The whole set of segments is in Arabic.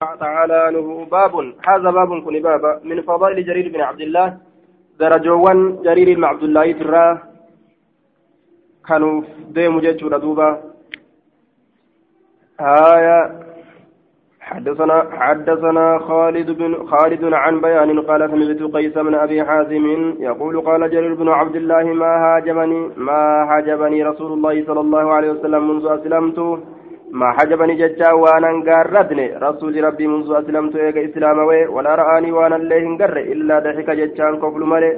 تعالى عنه باب. هذا باب كن باب. من فضائل جرير بن عبد الله. درجوان جرير بن عبد الله ترى. كانوا ديم جيتشورا دوبا آية. حدثنا حدثنا خالد بن خالد عن بيان قال سمعت قيس من أبي حازم يقول قال جرير بن عبد الله ما هاجمني ما هاجمني رسول الله صلى الله عليه وسلم منذ أسلمت ما حجبني ججا وأنا قاردني رسول ربي منذ أسلمت إيقا إسلام وي ولا رآني وأنا اللي هنقر إلا ضحك ججان قبل ملي.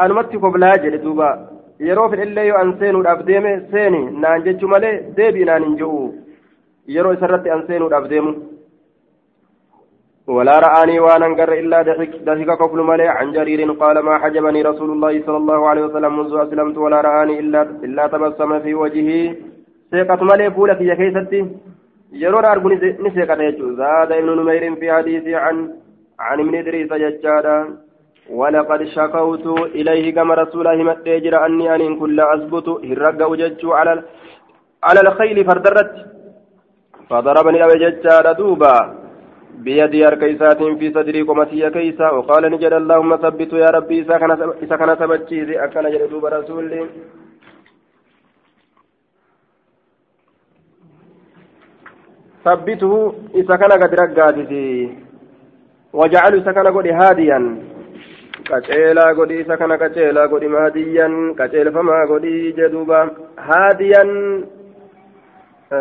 أنمت قبلها جل دوبا. yeroo fedhellee yoo an seenuudhaaf deeme seeni naan jechu malee deebii naan hin ji'u yeroo isarratti an ولا رآني وأنا انقر إلا ضحك قبل ملي. عن جرير قال ما حجبني رسول الله صلى الله عليه وسلم منذ أسلمت ولا رآني إلا إلا تبسم في وجهي seeqatu malee fuula kiyya keessatti yeroon argu ni seeqata jechuudha. Zaada ibnu numeyrin fi hadiisii can عن ابن إدريس ججادا ولقد شكوت إليه كما رسول الله مدجر أني أن كل أثبت هرق وجدت على على الخيل فردرت فضربني أبي ججادا دوبا بيدي أركيسات في صدري قمتي كيسا وقال نجد اللهم ثبت يا ربي إذا كان ثبتشي أكن جد ثبته إذا كان قد رقاتي وجعل إذا كان قد هاديا qaceelaa godhi isa kana qaceelaa godhi mahadiyyan qaceelfamaa godhi jedhuuba haadiyan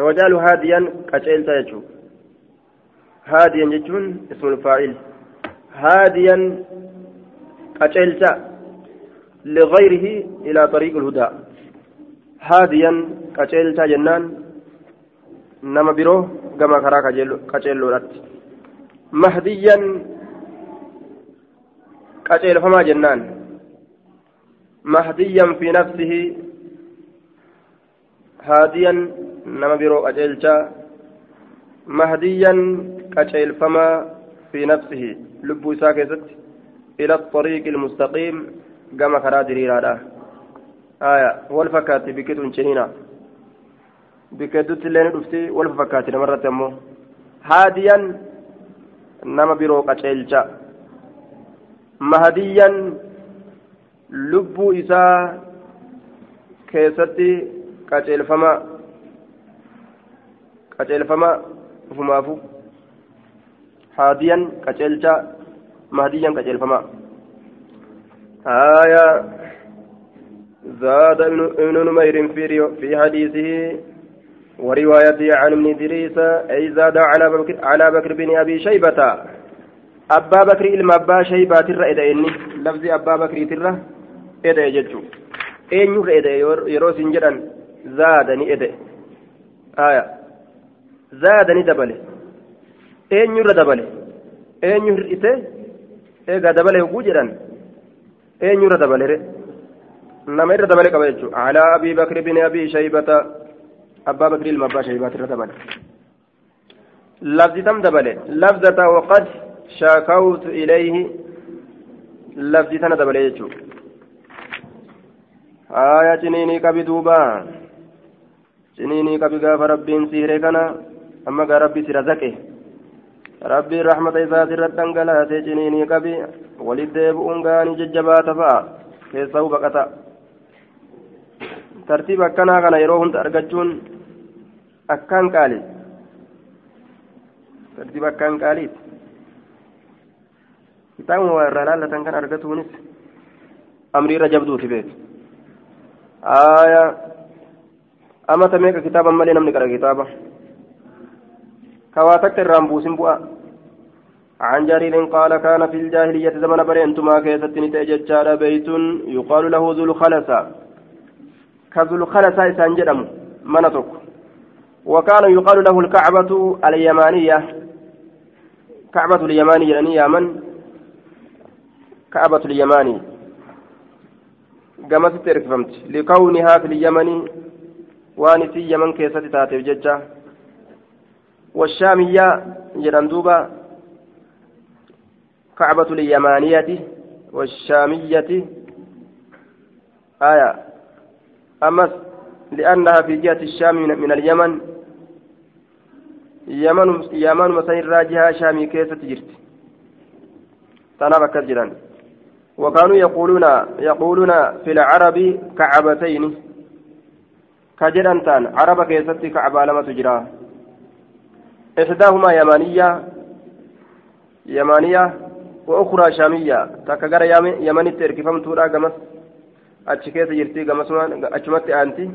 wajaalu haadiyan qaceelcha jechuu haadiyan jechuun ismul faa'il haadiyan qaceelcha ligayrihi ilaa طريق الهدى haadiyan qaceelcha jennaan nama biroo gama karaa qaceelloodhaatti mahdiyyan qaceelfamaa jennaan mahdiyyan fi nafsihi haadiyan nama biroo qaceelchaa mahdiyyan qaceelfamaa fi nafsihi lubbuu isaa keessatti ila الطريق المستقيم كما كرا دريرا آية والفكات بكتون شنينا bikkeeddutti illee ni dhufti wal fakkaatti namarratti ammoo haadiyan nama biroo qaceelcha mahadiyyan lubbuu isaa keessatti qaceelfama qaceelfama ufumaafu haadiyan qaceelcha mahadiyyan qaceelfama آية زاد ابن نمير في حديثه وروايته عن ابن إدريس أي زاد على بكر, على بكر بن أبي شيبة. أبا بكر إلما أبا شيبة ترى إذا إني لفظ أبا بكر ترى إذا يجتشو إن ير إذا يروس جدا زادني إذا. آية. زادني دبله. إن ير دبله. إن ير إذا إذا دبله وجدا إن ير دبله. نما ير دبله على أبي بكر بن أبي شيبة. أبا بكر المبا شيبات الردبل لفظ تم دبل لفظة وقد شاكوت إليه. لفظ تنا دبل يجو. آية جنيني كبي دوبا. جنيني كبي غاف ربين سيري كنا. أما غا ربي سيرزكي ربي رحمة إذا سرت دنقلات جنيني كبي. ولد ديبؤون غاني ججبات فا. كيسو بقتا أكنا كان يروهن تأرقجون akkaan qaali tartiiba akkaan qaaliiti kitaabuma waa irraa laallatan kan argatuunis amrii irra jabduuti beeku aaya amata meeqa kitaaban malee namni qara kitaaba kawaa takka irraan buusin bu'a عن جرير قال كان في الجاهلية زمن برينتما كيست نتأججار بيت يقال له ذو الخلسة كذو الخلسة إسان جرم منطق وكان يقال له الكعبة اليمانية. كعبة اليمانية يعني يمن كعبة اليماني. قامت تركفمت لكونها في اليمن وانتي يمن كيست تاتي ججة والشامية جرندوبة كعبة اليمانية والشامية. آية. أمس لأنها في جهة الشام من اليمن يمن يمن مسين راجها شامي كيسة جرت تنام كجران وكانوا يقولون يقولون في العرب كعبتين كجران تان عرب كيسة كعبة لما تجرى إحداهما يمانية يمانية وأخرى شامية تكجر يمن تركفم تورا جمس أتشكيت جرتي جمس أتشمت أنتي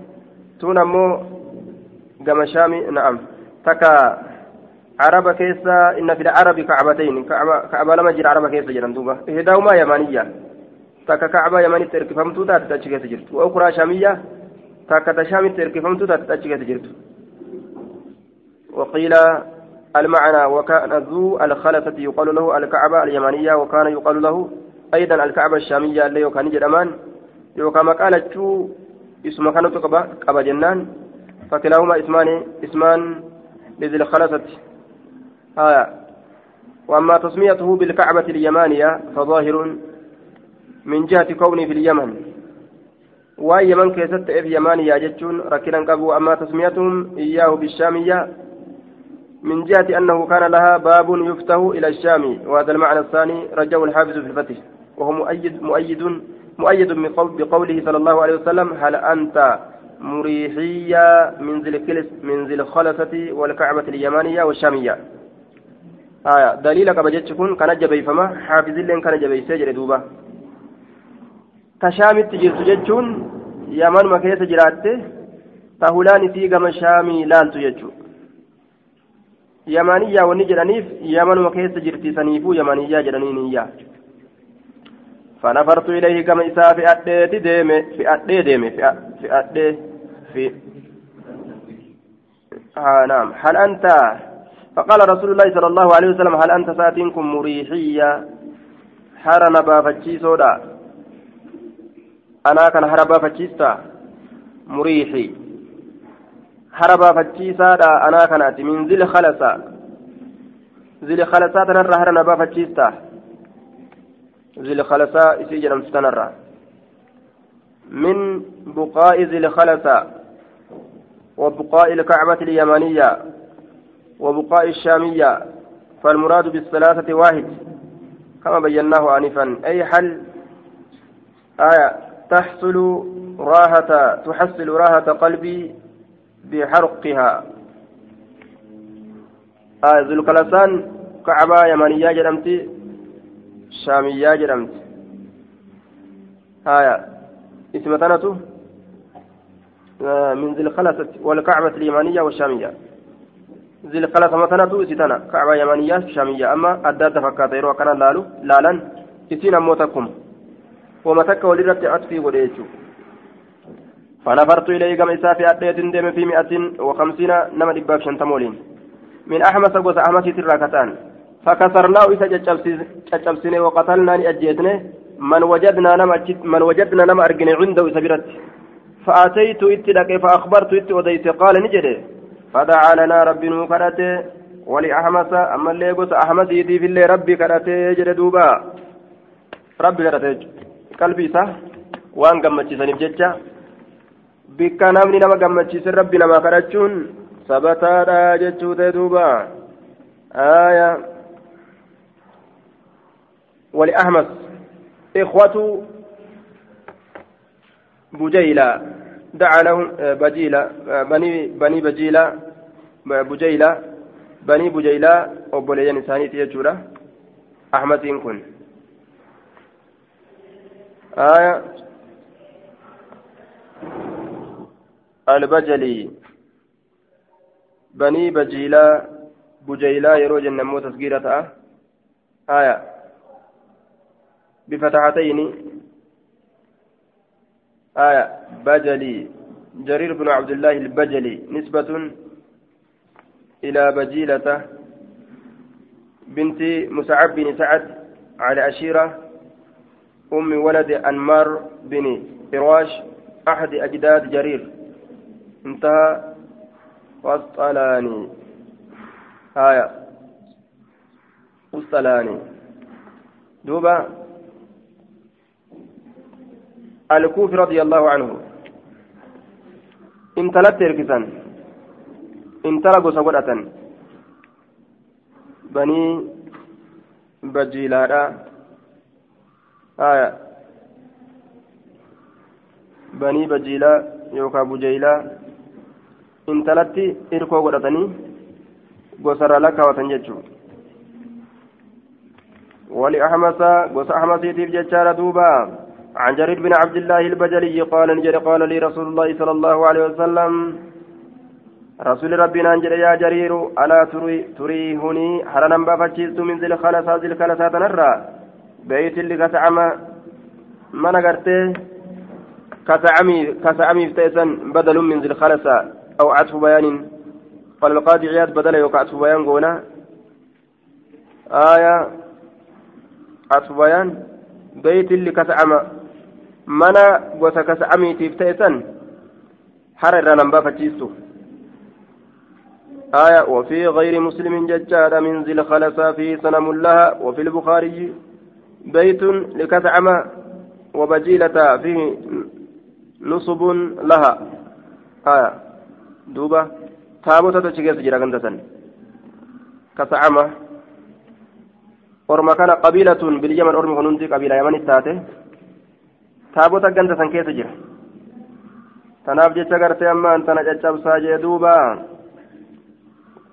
تون أمو جم شامي نعم تكا عرب كيسا إن في العرب كعبتين كعبة كعبة لما جرى عرب كيسا جران دوبا إحداهما يمانية تكا كعبة يمني تركفم توتا تتشكيت جرت وأخرى شامية تكا تشامي تركفم توتا تتشكيت جرت وقيل المعنى وكان ذو الخلفة يقال له الكعبة اليمانية وكان يقال له أيضا الكعبة الشامية اللي كان جرمان يوكما قالت اسم كانت قبا جنان فكلاهما اسمان اسمان لذي الخلفة آية. وأما تسميته بالكعبة اليمانية فظاهر من جهة كونه في اليمن. ويمن كيست في يمانية جتشون ركنا قبوا أما تسميتهم إياه بالشامية من جهة أنه كان لها باب يفتح إلى الشام. وهذا المعنى الثاني رجه الحافظ في الفتح. وهو مؤيد مؤيد مؤيد بقوله صلى الله عليه وسلم هل أنت مريحية من ذي من ذي الخلفة والكعبة اليمانية والشامية. آية. دليلك بجتكون كان جبي فما حافظ لين كان جبي سجر دوبا. كشامت جرت جتون يمن ما كيس جراته تهولان في قم شامي لالتو جتون yamaniyyaa wanni jedhaniif yamanuma keessa jirti saniifuu yamaniyyaa jedhaniiniyyaa فنفرت إليه كما إساء في أدي ديمي في أدي ديمي في أدي في آه نعم هل أنت فقال رسول الله صلى الله عليه وسلم هل أنت ساتينكم مريحية حرنا بافتشي سودا أنا كان هربا فتشيستا مريحي anaa kanaati min zili khalasa zili khalasaa tanarra hara nabaa fachiista zili khalasaa isii jedhamtu tanarra min buqaa'i zili khalasa وبقاء الكعبة اليمانية وبقاء الشامية فالمراد بالثلاثة واحد كما بيناه آنفا. أي حل؟ آية تحصل راحة تحصل راحة قلبي بحرقها. آه ذو الكلسان كعبة يمنية جرمتي شامية جرمت. آية اسم ثنته من ذي الخلسة والكعبة اليمانية والشامية. ذي الخلسة مثنته ستنا كعبة يمنية شامية. أما أدات فكات يروى كان لالو لالا إسين أموتكم ومتك ولرت أطفي وليجو فنفرت إليه كما إساء في أدية ديم في مئة وخمسين نما دباب شنتمولين. من أحمس قوس أحمس تراكتان فكسرناه إسا جتشبسني وقتلنا أجيتني من وجدنا نما من وجدنا نما أرجن عنده إسبرت فأتيت إتلك فأخبرت إت وديت. قال نجري فدعا لنا ربي نوكرته ولأحمس أما اللي قوس أحمس يدي في اللي ربي كرته جري دوبا. ربي كرته قلبي صح وان قمت سنف جتشا bikka namni nama gammachiise rabbi namaa kadhachuun sabataadha jechuu ta'e duuba aya ولأحمس إخوة بجيلة دعا لهم بجيلة بني بني بجيلة بجيلة بني بجيلة وبوليان إنساني تيجورة أحمد كن آية. البجلي. بني بجيلا بجيلا يروج النمو تسجيلة آية. بفتحتين. آية بجلي. جرير بن عبد الله البجلي. نسبة إلى بجيلة بنت مسعب بن سعد على أشيرة أم ولد أنمار بن فراش أحد أجداد جرير. انتهى. واسطلاني آية. واسطلاني دوبا الكوفي رضي الله عنه انتلت تركسا انتلقوا سقرة banii bajiilaadha haya banii bajiilaa yookaan bujeeylaa intalatti irkoo godhatanii gosarraa lakkaawatan jechuudha ولأحمس قص أحمس يتيب جتشار دوبا عن جرير بن عبد الله البجلي قال نجري قال لي رسول الله صلى الله عليه وسلم رسول ربنا انجل يا جرير ألا تري تريهني؟ حرنا بفتشيست من ذي الخلسة ذي الخلسة تنرى؟ بيت اللي كتعم ما نقرته؟ كتعمي كتعمي فتيسا بدل من ذي الخلسة أو عطف بيان. قال القاضي عياد بدل يوقع عطف بيان قونا آية عطف بيان. بيت اللي كتعم. Mana gosa kasa'amiitiif ta'e san hara irraa nan baafachiistu. آية وفي غير مسلم ججار من ذي الخلسة في صنم لها وفي البخاري بيت لكثعم وبجيلة فيه نصب لها آية دوبة تابوتة تشيكيس جرا كنتسن كثعم أرمى كان قبيلة باليمن أرمى كننتي قبيلة يمن التاتي taabota ganda san keessa jira tanaaf jecha gartee ammaan tana caccabsaa jee duuba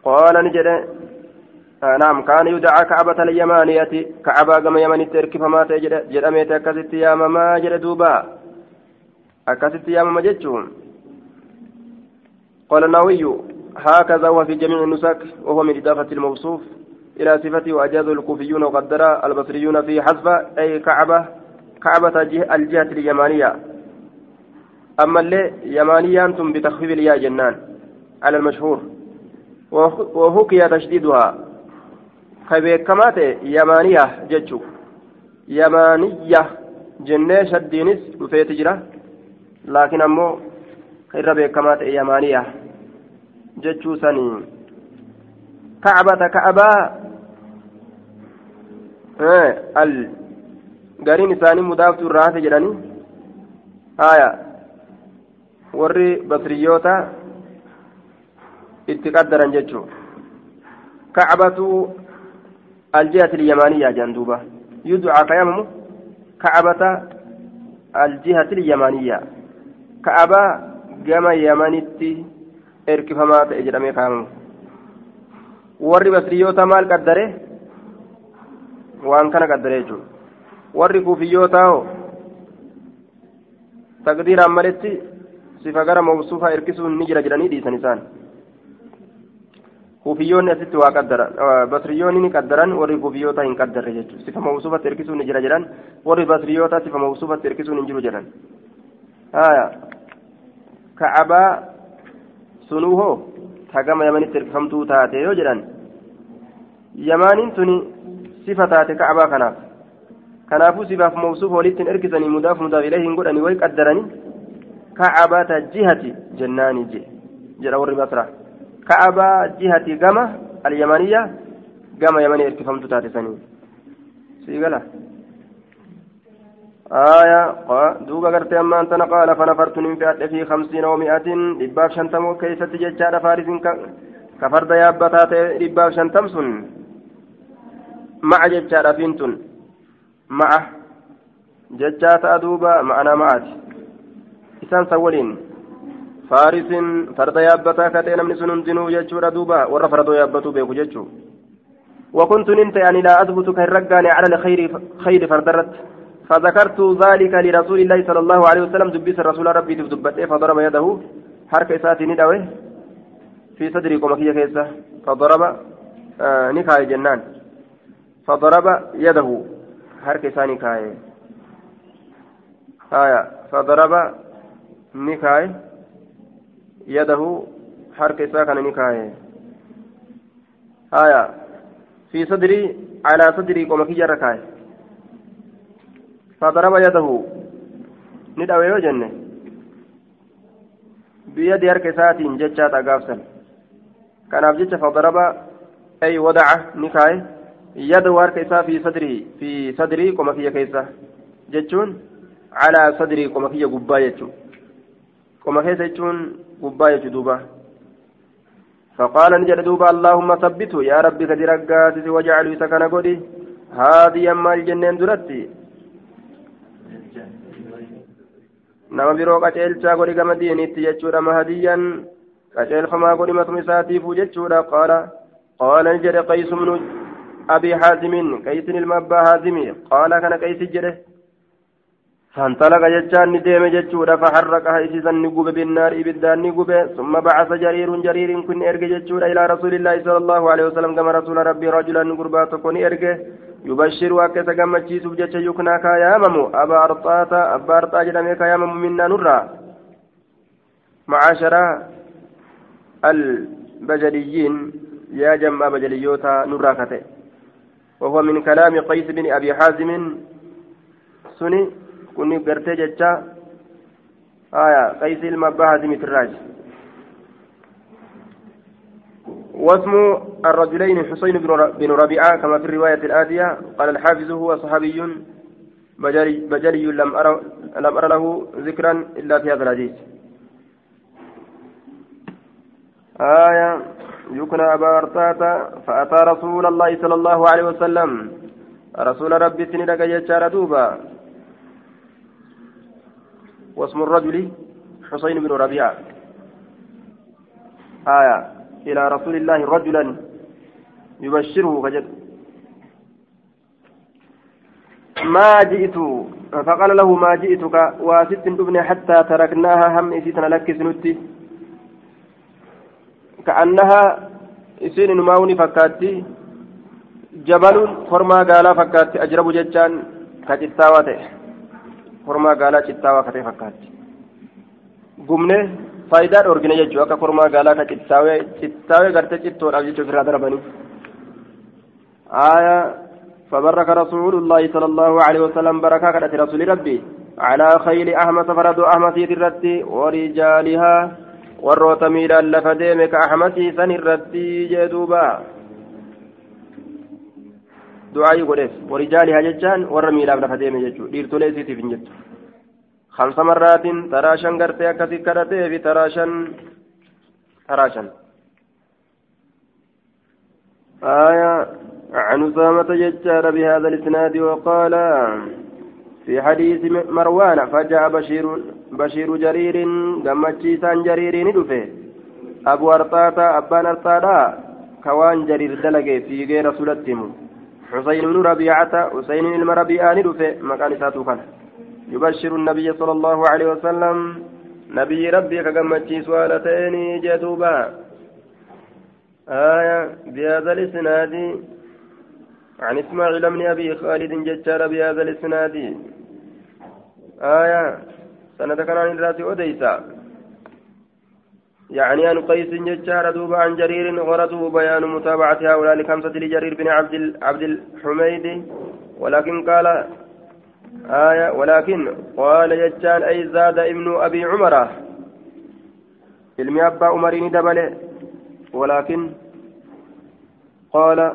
qaala ni jedhe naam kaana yudacaa kacbata alyamaaniyati kacbaa gama yamanitti erkifamaa ta'e jedhameeti akkasitti yaamamaa jedhe duuba akkasitti yaamama jechuun قال النووي هكذا هو في جميع النسك وهو من إضافة الموصوف إلى صفته وأجاز الكوفيون وقدر البصريون في حذف أي كعبة كعبة الجهة اليمانية أما اللي يمانية أنتم بتخفيف الياء جنان على المشهور. وحكي تشديدها. كبيكمات يمانية جتشو. يمانية جنة شدينس وفيت جرا. لكن أمو خير بيكمات يمانية جتشو سني. كعبة كعبة ال gariin isaanii mudaaftuu irraa hafe jedhanii haya warri basriyyoota itti qaddaran jechuu. Kacbatu aljihati ilyamaaniyyaa jedhan duuba. Yudcaa kayamamu kacbata aljihati ilyamaaniyyaa ka'abaa gama yamanitti erkifamaa ta'e jedhamee kaa'amamu warri basriyyoota maal qaddare? Waan kana qaddare jechuudha warri kuufiyyootaa taqdiiraan maletti sifa gara mawsuufaa erkisuun ni jira jedhanii dhiisan isaan kuufiyyoonni asitti waa qaddaran basriyyoonni ni qaddaran warri kuufiyyoota hin qaddarre jechuudha sifa mawsuufatti erkisuun ni jira jedhan warri basriyyoota sifa mawsuufatti erkisuun hin jiru jedhan haya ka'abaa sunuu hoo tagama yamanitti erkifamtuu taate yoo jedhan yamaaniin tuni sifa taate ka'abaa kanaaf kanaafuu sifaaf mawsuuf walittiin erkisanii mudaaf mudaaf ilayhiin godhanii way qaddaranii ka'abata jihati jennaani je jedha warri basra ka'abaa jihati gama alyamaniya gama yamanii erkifamtu taate sanii sii gala آية دوبا قرت أما أنت قال فنفرت ننفعت في خمسين ومائة لباب شنتم كيف تججار فارس كفرد يابتات لباب شنتم سن مع ججار فينتن ma'a. Jechaa ta'a duuba ma'anaa ma'aati. Isaan san waliin. Faarisin farda yaabbataa katee namni sun hundinuu jechuudha duuba. Warra fardoo وكنت نمت يعني لا أثبت كالرجال على الخير خير فردرت فذكرت ذلك لرسول الله صلى الله عليه وسلم دبيس الرسول ربي دبته فضرب يده حركة إساتي ندوه في صدري كما كيسة فضرب آه نكاية جنان فضرب يده harka isaanii kaaye haya fadaraba ni kaaye yadahu harka isaa kana ni kaaye haya fi sadrii calaa sadrii qoma kiyyarra kaaye fadaraba yadahu ni dhawe yoo jenne biyadi harka isaatiin jechaa dhagaafsan kanaaf jecha fadaraba ay wadaca ni kaaye fi sadrii fi sadrii qoma kiyya keessa jechuun calaa sadrii qoma kiyya gubbaa jechuun qoma keessa jechuun gubbaa jechuu duuba فقال نجد دوبا اللهم ثبته يا ربي قد رقاتي وجعلوا سكن قدي هذه أما الجنين درتي nama biroo qaceelchaa godhi gama diiniitti jechuudha mahadiyyan qaceelfamaa godhimatuma isaatiifuu jechuudha qaala qaala ni jedhe qaysu haazimin qaysin ilma abbaa haazimi qaala kana qaysi jedhe فانطلق جتان نديم جتشورا فحرقها إسيسا نقوب بالنار إبدان نقوب ثم بعث جرير جرير كن إرق جتشورا إلى رسول الله صلى الله عليه وسلم كما رسول ربي رجلا قربات كن إرق يبشر وكسا كما تشيسف جتش يكنا كيامم أبا أرطاتا أبا أرطا جدامي كيامم منا نرى. معاشر البجليين يا جمع بجليوتا نرى كتئ وهو من كلام قيس بن أبي حازم. سني كوني غرتي جتا آية قيس المباهز متراج واسم الرجلين حسين بن ربيعة كما في الرواية الآتية. قال الحافظ هو صحابي بجلي, بجلي لم أرى لم أرى له ذكرا إلا في هذا الحديث. آية يكنى أبا فأتى رسول الله صلى الله عليه وسلم. رسول ربي سندك يجار دوبا. واسم الرجل حسين بن ربيعة. آية. إلى رسول الله رجلا يبشره فجد ما جئت فقال له ما جئتك؟ وست ابن حتى تركناها هم إسيتنا لك سنتي كأنها إسين نماوني فكاتي جبل فرما قالا فكاتي أجرب ججان kormaa gaalaa cittaawaa katee fakkaatti gumne faayidaa dhoorgine jechuudha akka kormaa gaalaa ka cittaawee cittaawee gartee cittoodhaaf jechuuf irraa darbanii آية فبرك رسول الله صلى الله عليه وسلم بركة كانت رسول ربي على خيل أحمد فرد أحمد الرتي ورجالها والروت ميلا لفديم كأحمد سن الرتي جدوبا دعاء يقولف ورجالها ججان ورميلا لفديم ججو ديرتو ليسي في ججو خمس مرات تراشا قرتي أكسي كرتي في تراشا تراشا آية عن أسامة ججار بهذا الإسناد وقال في حديث مروان فجاء بشير بشير جرير قمتشيسان جرير ندفه أبو أرطاتا أبان أرطاتا كوان جرير دلقي في غير رسولتهم حسين بن ربيعة حسين المربيعة ندفه مكان ساتو يبشر النبي صلى الله عليه وسلم نبي ربي كقمتشي سوالتين جدوبا آية بهذا الإسناد عن إسماعيل بن أبي خالد ججار بهذا الإسناد آية سند كان عن الراسي أديسا. يعني عن قيس ججار دوب عن جرير غرضه بيان متابعة هؤلاء الخمسة لجرير بن عبد عبد الحميد. ولكن قال آية ولكن قال ججان أي زاد ابن أبي عمر. علمي أبا عمرين دبله ولكن قال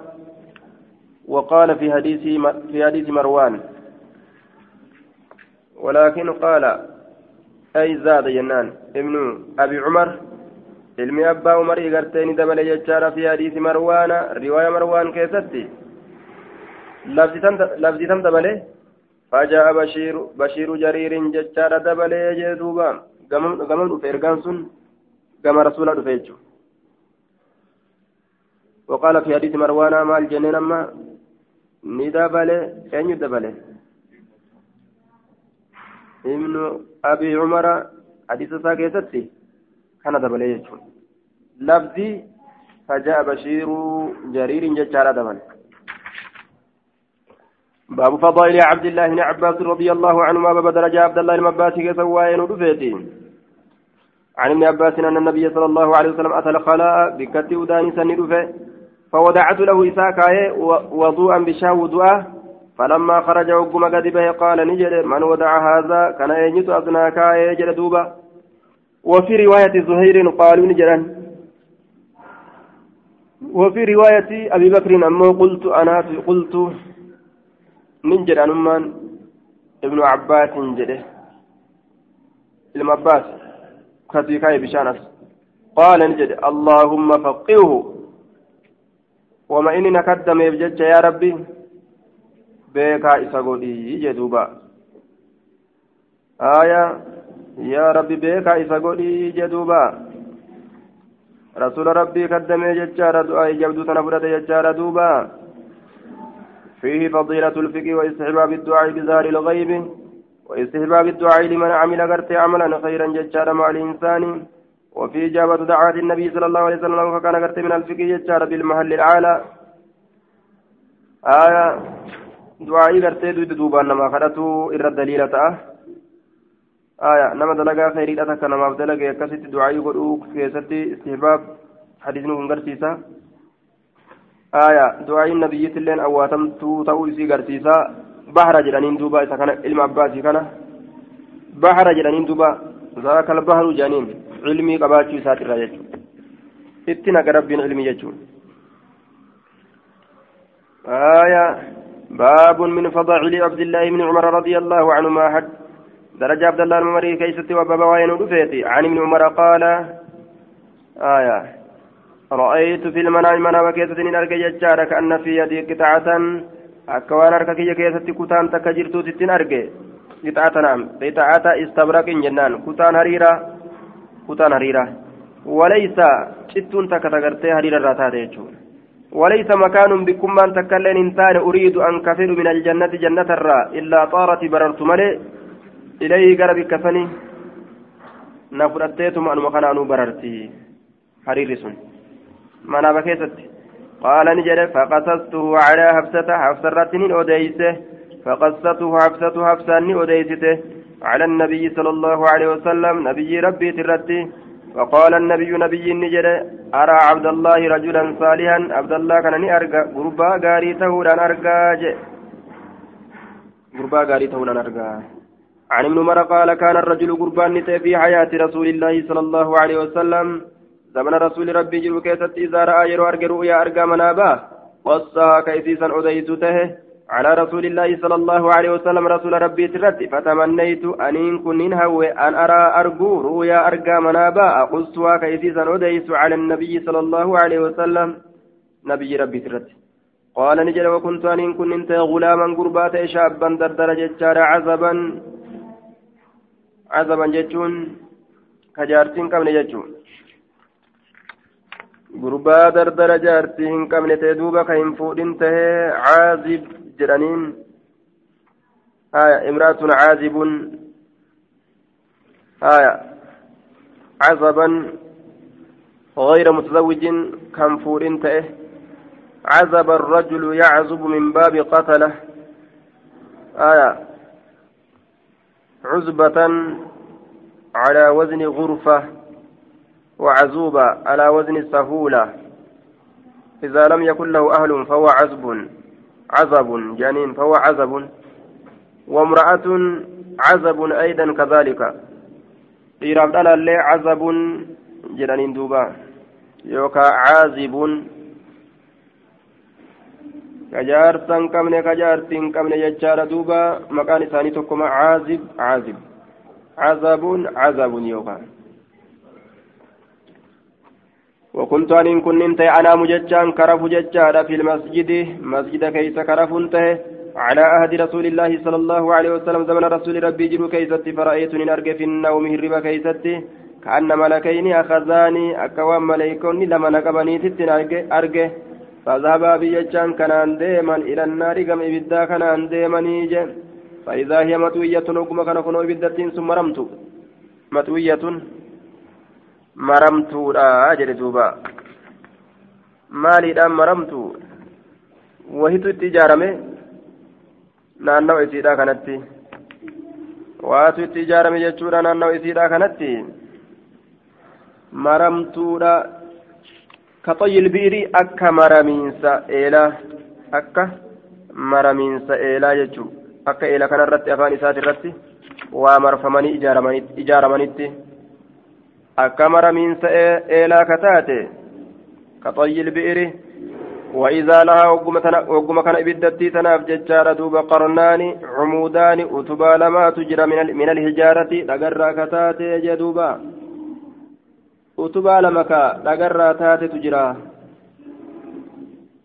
وقال في حديث في حديث مروان. ولكن قال أي زاد جنان ابن أبي عمر. علمي أبا عمر إغرتين دبل يجار في حديث مروان رواية مروان كيستي. لفظي تم دبله فجاء بشير بشير جرير ججار دبل يجدوبا. قمم فإرقان سن قم رسول الله وقال في حديث مروان مع الجنين أما. ندبل أين يدبل ابن أبي عمر حديث ساكيتتي كان دبل يجون لفظي فجاء بشير جرير ججار دبل باب فضائل عبد الله بن عباس رضي الله عنهما باب درجة عبد الله المباسي كسواين ودفيتي عن ابن عباس أن النبي صلى الله عليه وسلم أتى الخلاء بكتي وداني سندفه فوضعت له إساكاي وضوءا بشاه وضوءه فلما خرج وقم قد به قال نجد من وضع هذا؟ كان يجد أصناكاي يجد دوبا. وفي رواية زهير قالوا نجدا وفي رواية أبي بكر أمه قلت أنا قلت ننجد أنمان ابن عباس نجده المباس كتيكاي بشانس قال نجد اللهم فقهه. وما إني نكدم يبجج يا ربي. بيكا إسقودي جدوبا آية يا ربي بيكا إسقودي جدوبا رسول ربي كدم ججار دعاء جبدو تنفرة ججار دوبا فيه فضيلة الفقه واستحباب الدعاء بزار الغيب واستحباب الدعاء لمن عمل قرت عملا خيرا ججار مع الإنسان وفي إجابة دعوات النبي صلى الله عليه وسلم فكان قرت من الفقه ججار بالمحل العالى آية دعائي قرت دويد دوبا نما خلطو إر الدليل تأه آية نما دلقا خيري أتك نما بدلقا يكسد دعائي قلوك كيستي استحباب حديث نكون قرسيسا آية دعاء النبي تلين أواتمتو تأوي سي قرسيسا بحر جلانين دوبا إذا كان علم عباسي كان بحر جلانين دوبا ذاك البحر جانين علمي قباتشي ساتر جيتشو اتنا قربين علمي جيتشو آية باب من فضائل عبد الله بن عمر رضي الله عنهما حد درجة عبد الله الممري كيست وبابا وين عن ابن عمر قال آية رأيت في المنام منام كيسة أرجع ججارة كأن في يدي قطعة akka waan harka kiyya keessatti kutaan takka jirtuutittiin arge qixaata naam qixaata istabraqin jennaan kutaan hariira kutaan hariira walaysa cittuun takka وليس مكان بكمان تكلن إنسان أريد أن كفر من الجنة جنة الراء إلا طارت بررت ملئ إليه قرب كفني. نفرتيتم أن مكان بررتي. حرير سن. ما نبكيست قال نجد فقصصته على حفصة حفصة رتنين أديسه فقصته حفصة حفصة أديسته على النبي صلى الله عليه وسلم نبي ربي ترتي وقال النبي نبي نجد أرى عبد الله رجلا صالحا؟ عبد الله كان أرجى غربا غاري تهورا أرجى غربا غاري تهورا أرجى عن ابن عمر قال كان الرجل غربان في حياة رسول الله صلى الله عليه وسلم. زمن رسول ربي جلو كيست إذا رأى يرو أرجع رؤيا أرجع منابا قصها كيسيسا أديته على رسول الله صلى الله عليه وسلم رسول ربي ترد فتمنيت أن كن هوي أن أرى أرجو رؤيا أرجع منابا أقصها كيسيسا أديت على النبي صلى الله عليه وسلم. نبي ربي ترد. قال نجل وكنت أن كن إنت غلاما قربات شابا دردر ججار عزبا. عزبا ججون كجارتين كم ججون. gurbaa dardara jaartii hin qabne ta'e duuba ka hin fuudhin tahee caazib jedhaniin haya imraatun caazibun haya cazaban غير متزوج كم تأه عزب الرجل يعزب من باب قتله. آية عزبة على وزن غرفة وعزوبة على وزن السهولة إذا لم يكن له أهل فهو عزب. عزب جنين فهو عزب وامرأة عزب أيضا كذلك. إيراب اللي عزب جنين دوبا. يوكا عازب. كجارتن كمن كجارتن كمن يجار دوبا. مكان ثاني تكما عازب عازب. عزب عزب يوكا. وكنت أن كنت أنا مججان كرف ججارا في المسجد مسجد كيس كرف على عهد رسول الله صلى الله عليه وسلم زمن رسول ربي جلو كيستي فرأيتني أرجع في النوم هرب كيستي كأن ملكين أخذاني أكوان ملائكون لما نقبني تتن أرجع. فذهبا بيجان كان ديما إلى النار قم إبدا كان ديما نيجي فإذا هي متوية نقم كان كنو إبدتين ثم رمت. متوية. Maramtuudha jedhe duuba maaliidhaan maramtu wahitu itti ijaarame naannawa isiidha kanatti waatu itti ijaarame jechuudha naannawa isiidha kanatti maramtuudha ka xoyyil bi'irii akka maramiinsa eelaa akka maramiinsa eelaa jechuu akka eela kanarratti afaan isaati irratti waa marfamanii ijaaramanitti akka maramiinsa eelaa kataate kaxayyi ilbi'iri وإذا لها وقم كان إبدتي تناف ججارة دوب قرنان عمودان أتبا لما تجرى من, الهجارة لقرى كتات جدوبا utubaa lama ka dhagarraa taatetu jira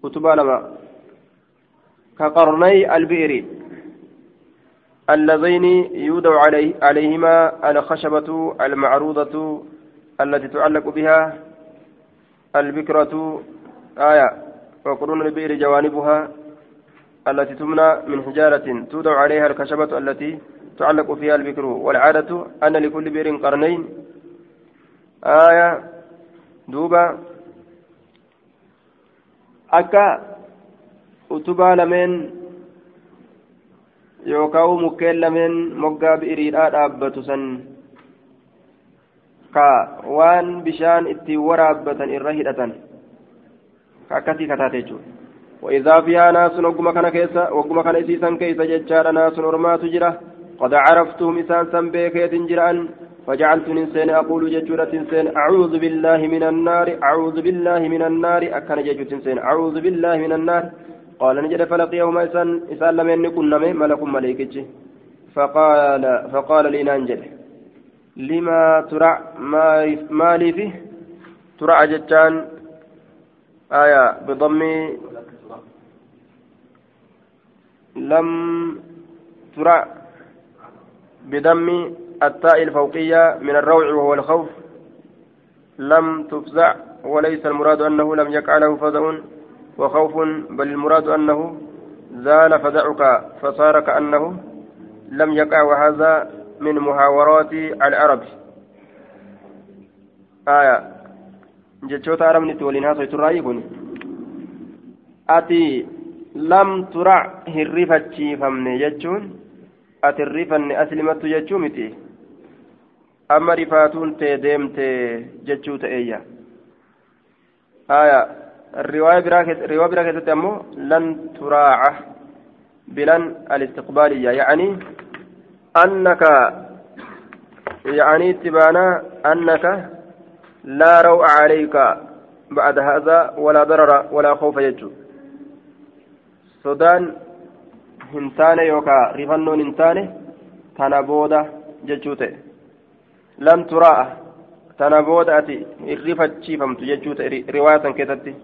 utubaa lama ka qarnay albi'iri اللذين يودع عليه عليهما الخشبة المعروضة التي تعلق بها البكرة آية وقرون البئر جوانبها التي تمنى من حجارة تودع عليها الخشبة التي تعلق فيها البكر. والعادة أن لكل بئر قرنين. آية دوبا أكا utubaa lameen yookaan mukkeen lameen moggaa bi'iriidhaa dhaabbatu san waan bishaan ittiin waraabbatan irra hidhatan. Ka akkasii kataate jechuudha. وإذا فيها ناس وقم كان كيسا وقم كان إسيسا كيسا جتشار ناس أرمات جرة قد عرفتهم إسان سنبيك يتنجران فجعلت ننسين أقول جتشورة تنسين أعوذ بالله من النار أعوذ بالله من النار أكن جتشو تنسين أعوذ بالله من النار قال نجد فلقيهما إسان إسان لم يكن ملك ملائكة فقال فقال لي نانجل لما ترى ما لي فيه ترى جتان آية بضم لم ترى بدم التاء الفوقية من الروع وهو الخوف. لم تفزع وليس المراد أنه لم يقع له فزع وخوف بل المراد أنه زال فزعك فصار كأنه لم يقع وهذا من محاورات العرب. آية. جتشوت عربني تولين هذا يترى أتي لم ترع هرفتشيفمني جتشون أتي الرفن أسلمت جتشو متي أما رفاتون تي ديمتي جتشو تأيّا آية. الرواية براكت أمو لن تراعى بلن الاستقبالية يعني أنك يعني تبانا أنك لا روع عليك بعد هذا ولا ضرر ولا خوف يجو sodaan hin taane yookaan rifannoon hin taane tana booda jechuu ta'e lam turaa'a tana booda ati hin rifachiifamtu jechuu ta'e riwaayaa san keessatti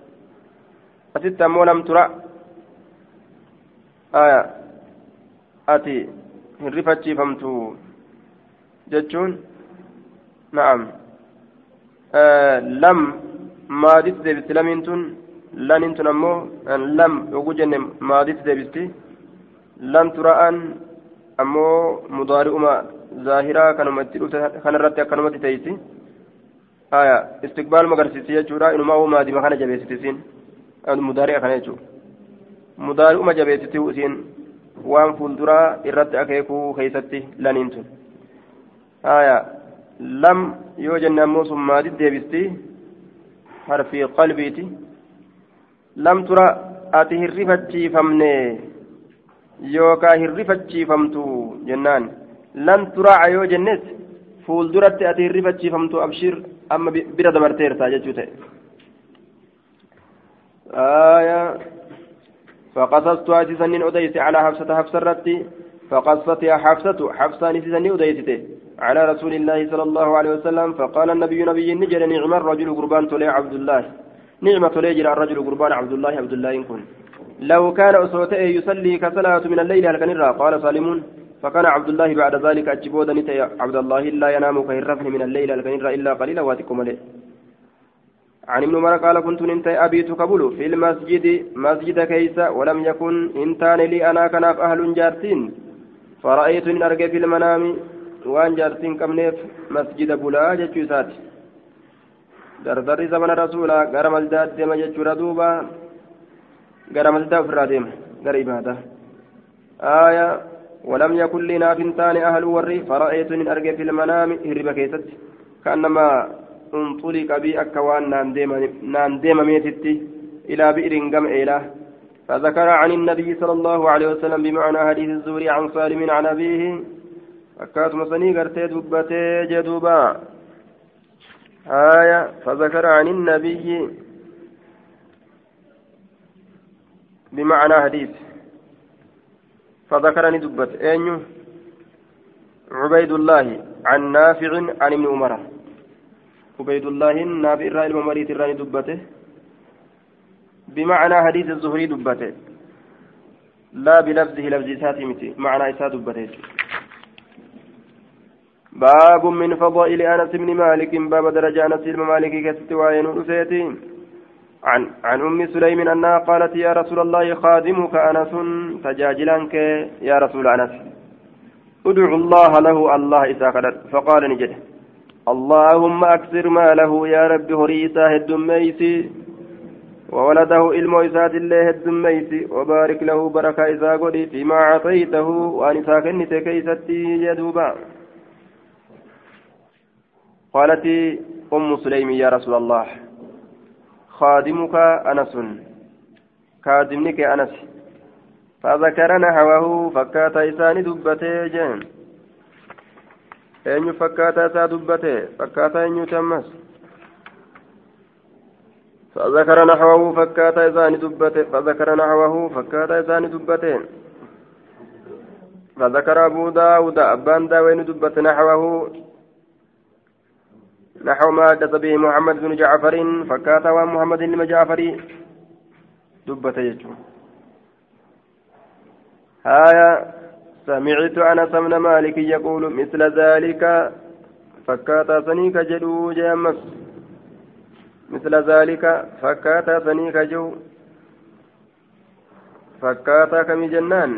asitti ammoo lam turaa ati hin rifachiifamtu jechuun na'am lam maaditti deebisti lamiin tun lanin tun ammoo lam yogu jenne maaditti deebisti lam tura'an ammoo mudaari'uma zaahiraa kanuma itti dhufte kanarratti akkanumatti teeyti aya istiqbaaluma agarsiisi jechuudha inumaa uu maadima kana jabeessiti isiin mudaari'a kana jechuudha mudaari'uma jabeessiti isiin waan fuulduraa irratti akeekuu keeysatti laniin tun. Aya lam yoo jenne ammoo sun maadit deebisti harfii qalbiiti. Lam tura ati hirrifachiifamne yookaa hirrifachiifamtu jennaan. Lan turaaca yoo jennes fuulduratti ati hirrifachiifamtu abshiir amma bira dabarteerta jechuu ta'e. فقصصت أتسنين أديت على حفصة حفصة رتي فقصت يا حفصة حفصة نسسني أديت على رسول الله صلى الله عليه وسلم فقال النبي نبي نجر نعم الرجل قربان تلي عبد الله. نعمة ليجر الرجل قربان عبد الله عبد الله كن. لو كان أسوته يصلي كصلاة من الليل هل قال سالمون فكان عبد الله بعد ذلك أجبود نتي عبد الله لا ينام كهرفن من الليل هل إلا قليلا واتكم عليه. عن ابن عمر قال كنت انت أبيت قبل في المسجد مسجد كيس ولم يكن انتان لي أنا كناف أهل جارتين. فرأيت من أرجع في المنام وأن جارتين كمنيف مسجد بلا جتشوسات dardarri zamana rasuulaa gara maldaatti deema jechuudha duuba gara maldaa ofirraa deema gara ibaadaa آية ولم يكن لي ناف تاني أهل وري فرأيت من أرجع في المنام هرب كيست. كأنما انطلق بي أكوان نان ديما ميتتي إلى بئر قم إله. فذكر عن النبي صلى الله عليه وسلم بمعنى حديث الزوري عن سالم عن أبيه. أكات مصني قرتي دبتي جدوبا. آية فذكر عن النبي بمعنى حديث. فذكرني دبت. أين؟ عبيد الله عن نافع عن ابن عمر. عبيد الله النافع الرأي الممريت الرأي دبته. بمعنى حديث الزهري دبته. لا بلفظه لفظ ساتمتي معنى إساء دبته. باب من فضائل أنس بن مالك باب درجة أنس بن مالك كستوائن رفيتي عن عن أم سليم أنها قالت يا رسول الله خادمك أنس تجاجلانك يا رسول أنس ادع الله له الله إساء فقال نجده اللهم أكثر ماله يا رب هريسا هدميسي وولده إلمو إسات الله الدميسي وبارك له بركة قدي فيما أعطيته وأن إسا كنت كيستي يدوبا قالت أم سليم يا رسول الله خادمك أنس خادمنك أنس فذكر نحوه فكات إسان دبته جن. Eenyu fakkaataa isaa dubbate? Fakkaataa eenyuuti ammas? فذكر نحوه فكاتا إذان دبته فذكر نحوه فكاتا إذان دبته فذكر أبو داود أبان داوين دبت نحوه نحو ما حدث به محمد بن جعفر فكاتا ومحمد بن جعفر دبت يجو هايا سمعت أنس بن مالك يقول مثل ذلك فكاتا سنيك جدو جامس مثل ذلك فكاتا سنيك جو. فكاتا كم جنان.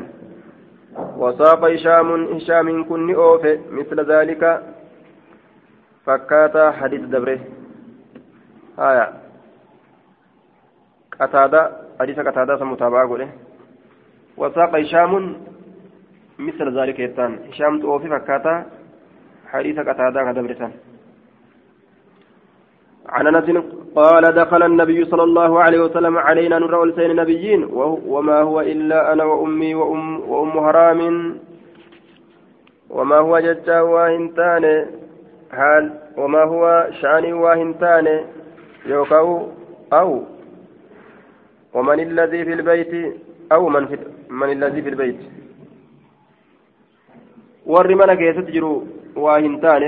وساق هشام هشام كن أوف. مثل ذلك. فكاتا حديث دبره. آية. قتادة حديث قتادة متابعة قوله. وساق هشام مثل ذلك يتان. هشام أوف فكاتا حديث قتادة دبرتان عن أنس قال دخل النبي صلى الله عليه وسلم علينا نرى ولسين نبيين وما هو إلا أنا وأمي وام وأم حرام وما هو ججا واهنتان حال وما هو شاني واهنتان يوكاو أو ومن الذي في البيت أو من في من الذي في البيت. من كيست جرو واهنتان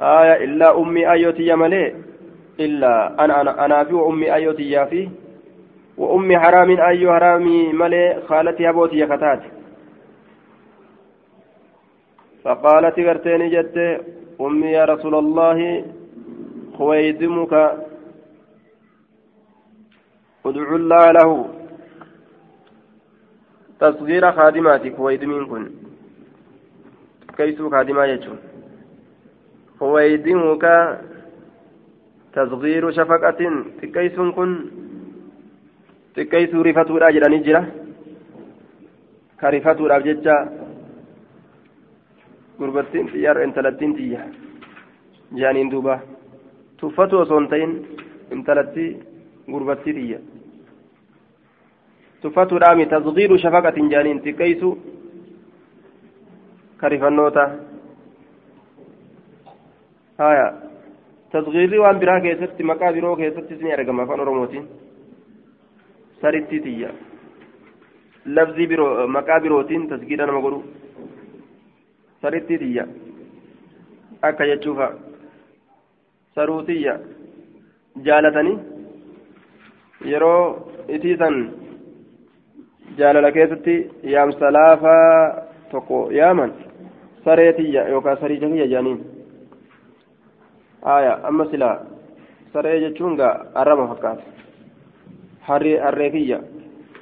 آية إلا أمي أيوتي يا ملي إلا أنا أنا أنا في وأمي أيوتي يا في وأمي حرام أيو حرامي ملي خالتي أبوتي يا كتات فقالت غرتيني جت أمي يا رسول الله خويدمك ادعو الله له تصغير خادماتك خويدمين كن كيسو خادما يجون فويدمك تصغير شفقة تكيس كن تكيس رفتو الأجر نجرة كرفتو gurbattiin xiyyaar intalattiin xiyya jaaniin duuba tuffatu osoo hin ta'in intalatti gurbattii xiyya tuffatuudhaami tasgiiru shafaqatin jaaniin xiqqeeysu karifannoota haya tasgiirri waan biraa keessatti maqaa biroo keessattis ni argama afaan oromootiin saritti tiyya lafzii biroo maqaa birootiin tasgiira nama godhu saritti tiyya akka jechuufa saruu tiyya jaalatanii yeroo itiisan laafaa tokko yaaman saree tiyya yookaan sarii jakiyya jaaniin aya amma silaa saree jechuun gaa arraba fakkaata harri harree kiyya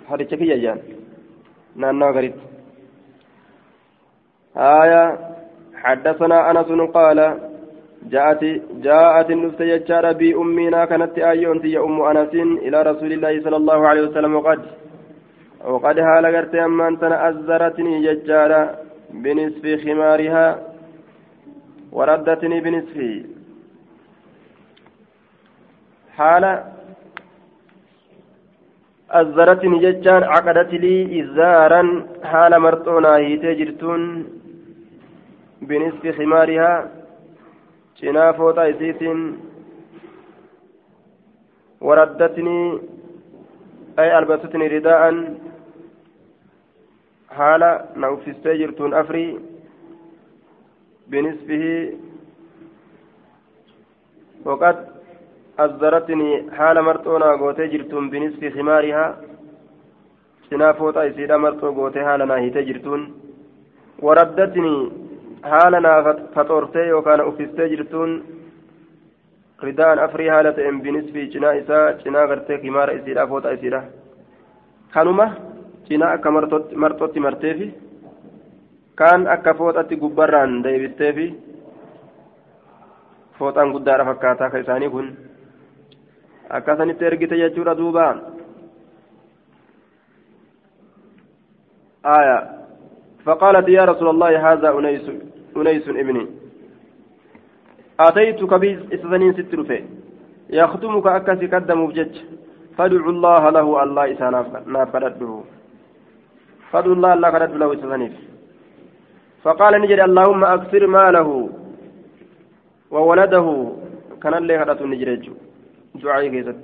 harricha kiyya jaan naannawa garitti aya حدثنا أنس قال جاءت جاءت النفس يجار بي أمنا كانت آيون يا أم أنس إلى رسول الله صلى الله عليه وسلم وقد وقد هال قرت أما أنت أزرتني يجار بنصف خمارها وردتني بنصف حال أزرتني ججان عقدت لي إزارا حال مرطونا هيتي جرتون بنصف خمارها fooxaa isiitiin waraddatni ay albatutni ridaa'an haala na uffistee jirtuun afrii binisbihi وقد أزدرتني حال مرتونا قوتي جرتون بنصف خمارها cinaa fooxaa isiidha marxoo gootee haala naa hiitee jirtuun waraddatni haala naa faxoortee yookaan uffistee jirtuun ridaan afrii haala ta'een binisfi cinaa isaa cinaa gartee kimaara cinaa akka marxootti marteefi kaan akka fooxatti gubbarraan deebisteefi fooxaan guddaadha fakkaataa ka isaanii kun akkasanitti ergite jechuudha duubaa آية فقالت يا رسول الله هذا أنيس أنيس ابني أتيتك بإستثنين ست رفي يختمك أكسي قدم بجج فادعوا الله له الله إسا ناف فادعوا الله الله قدد له إستثنين فقال نجري اللهم أكثر ماله وولده. كان اللي هدت نجري دعائي كيست.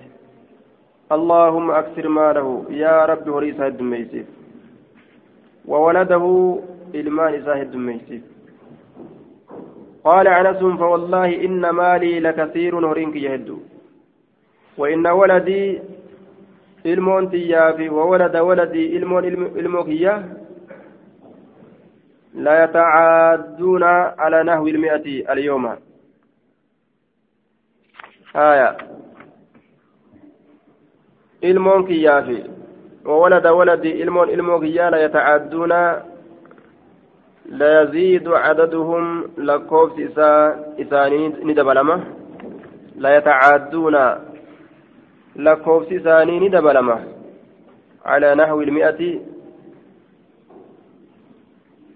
اللهم أكثر ماله. يا رب وريسا الدميسيف وولده إلمان زاهد ميسيف قال أنس فوالله إن مالي لكثير هرينك يهد. وإن ولدي ilmoon tiyyaafi wawalada waladii ilmoon ilmoo kiyya? لا يتعادون على نحو المئة اليوم آية ilmoon kiyyaafi وولد ولدي إلمون إلمو لا يتعدون لا يزيد عددهم لكوفس إسا إساني ندبلمة لا يتعدون لكوفس إساني ندبلمة على نحو المئة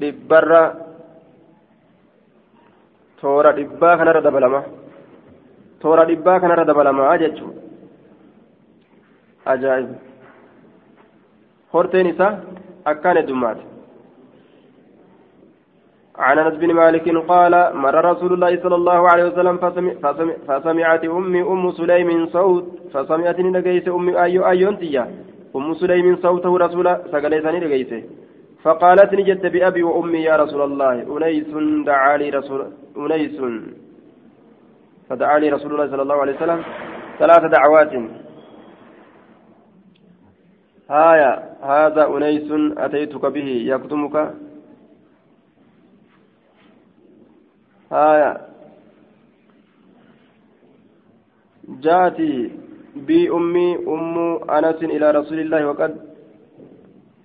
dhibbarra toora dhibbaa kanarra dabalama toora dhibbaa kanarra dabalamaa jechuun ajaa'iba horteen isaa akkaan heddummaate عن أنس بن مالك قال مر رسول الله صلى الله عليه وسلم فسمع فسمع فسمعت امي أم سليم صوت فسمعتني نجيس امي ايو ايونتيا أم سليم صوته رسول سقليتني نجيس. فقالت نجت بأبي وأمي يا رسول الله. أنيس دعا لي رسول أنيس فدعا لي رسول الله صلى الله عليه وسلم. ثلاث دعوات. هايا هذا أنيس أتيتك به يكتمك؟ هايا جاءتي بي أمي أم أنس إلى رسول الله وقد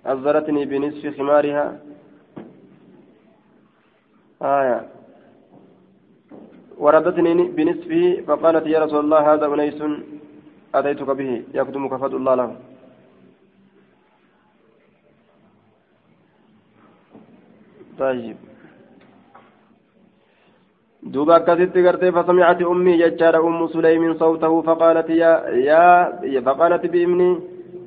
أزرتني بنصف خمارها. آية. وردتني بنصفه فقالت يا رسول الله هذا أنيس أتيتك به يكتمك فضل الله له. طيب. دوبا كثيرت غرتي فسمعت امي ججار ام سليم صوته فقالت يا يا فقالت بامني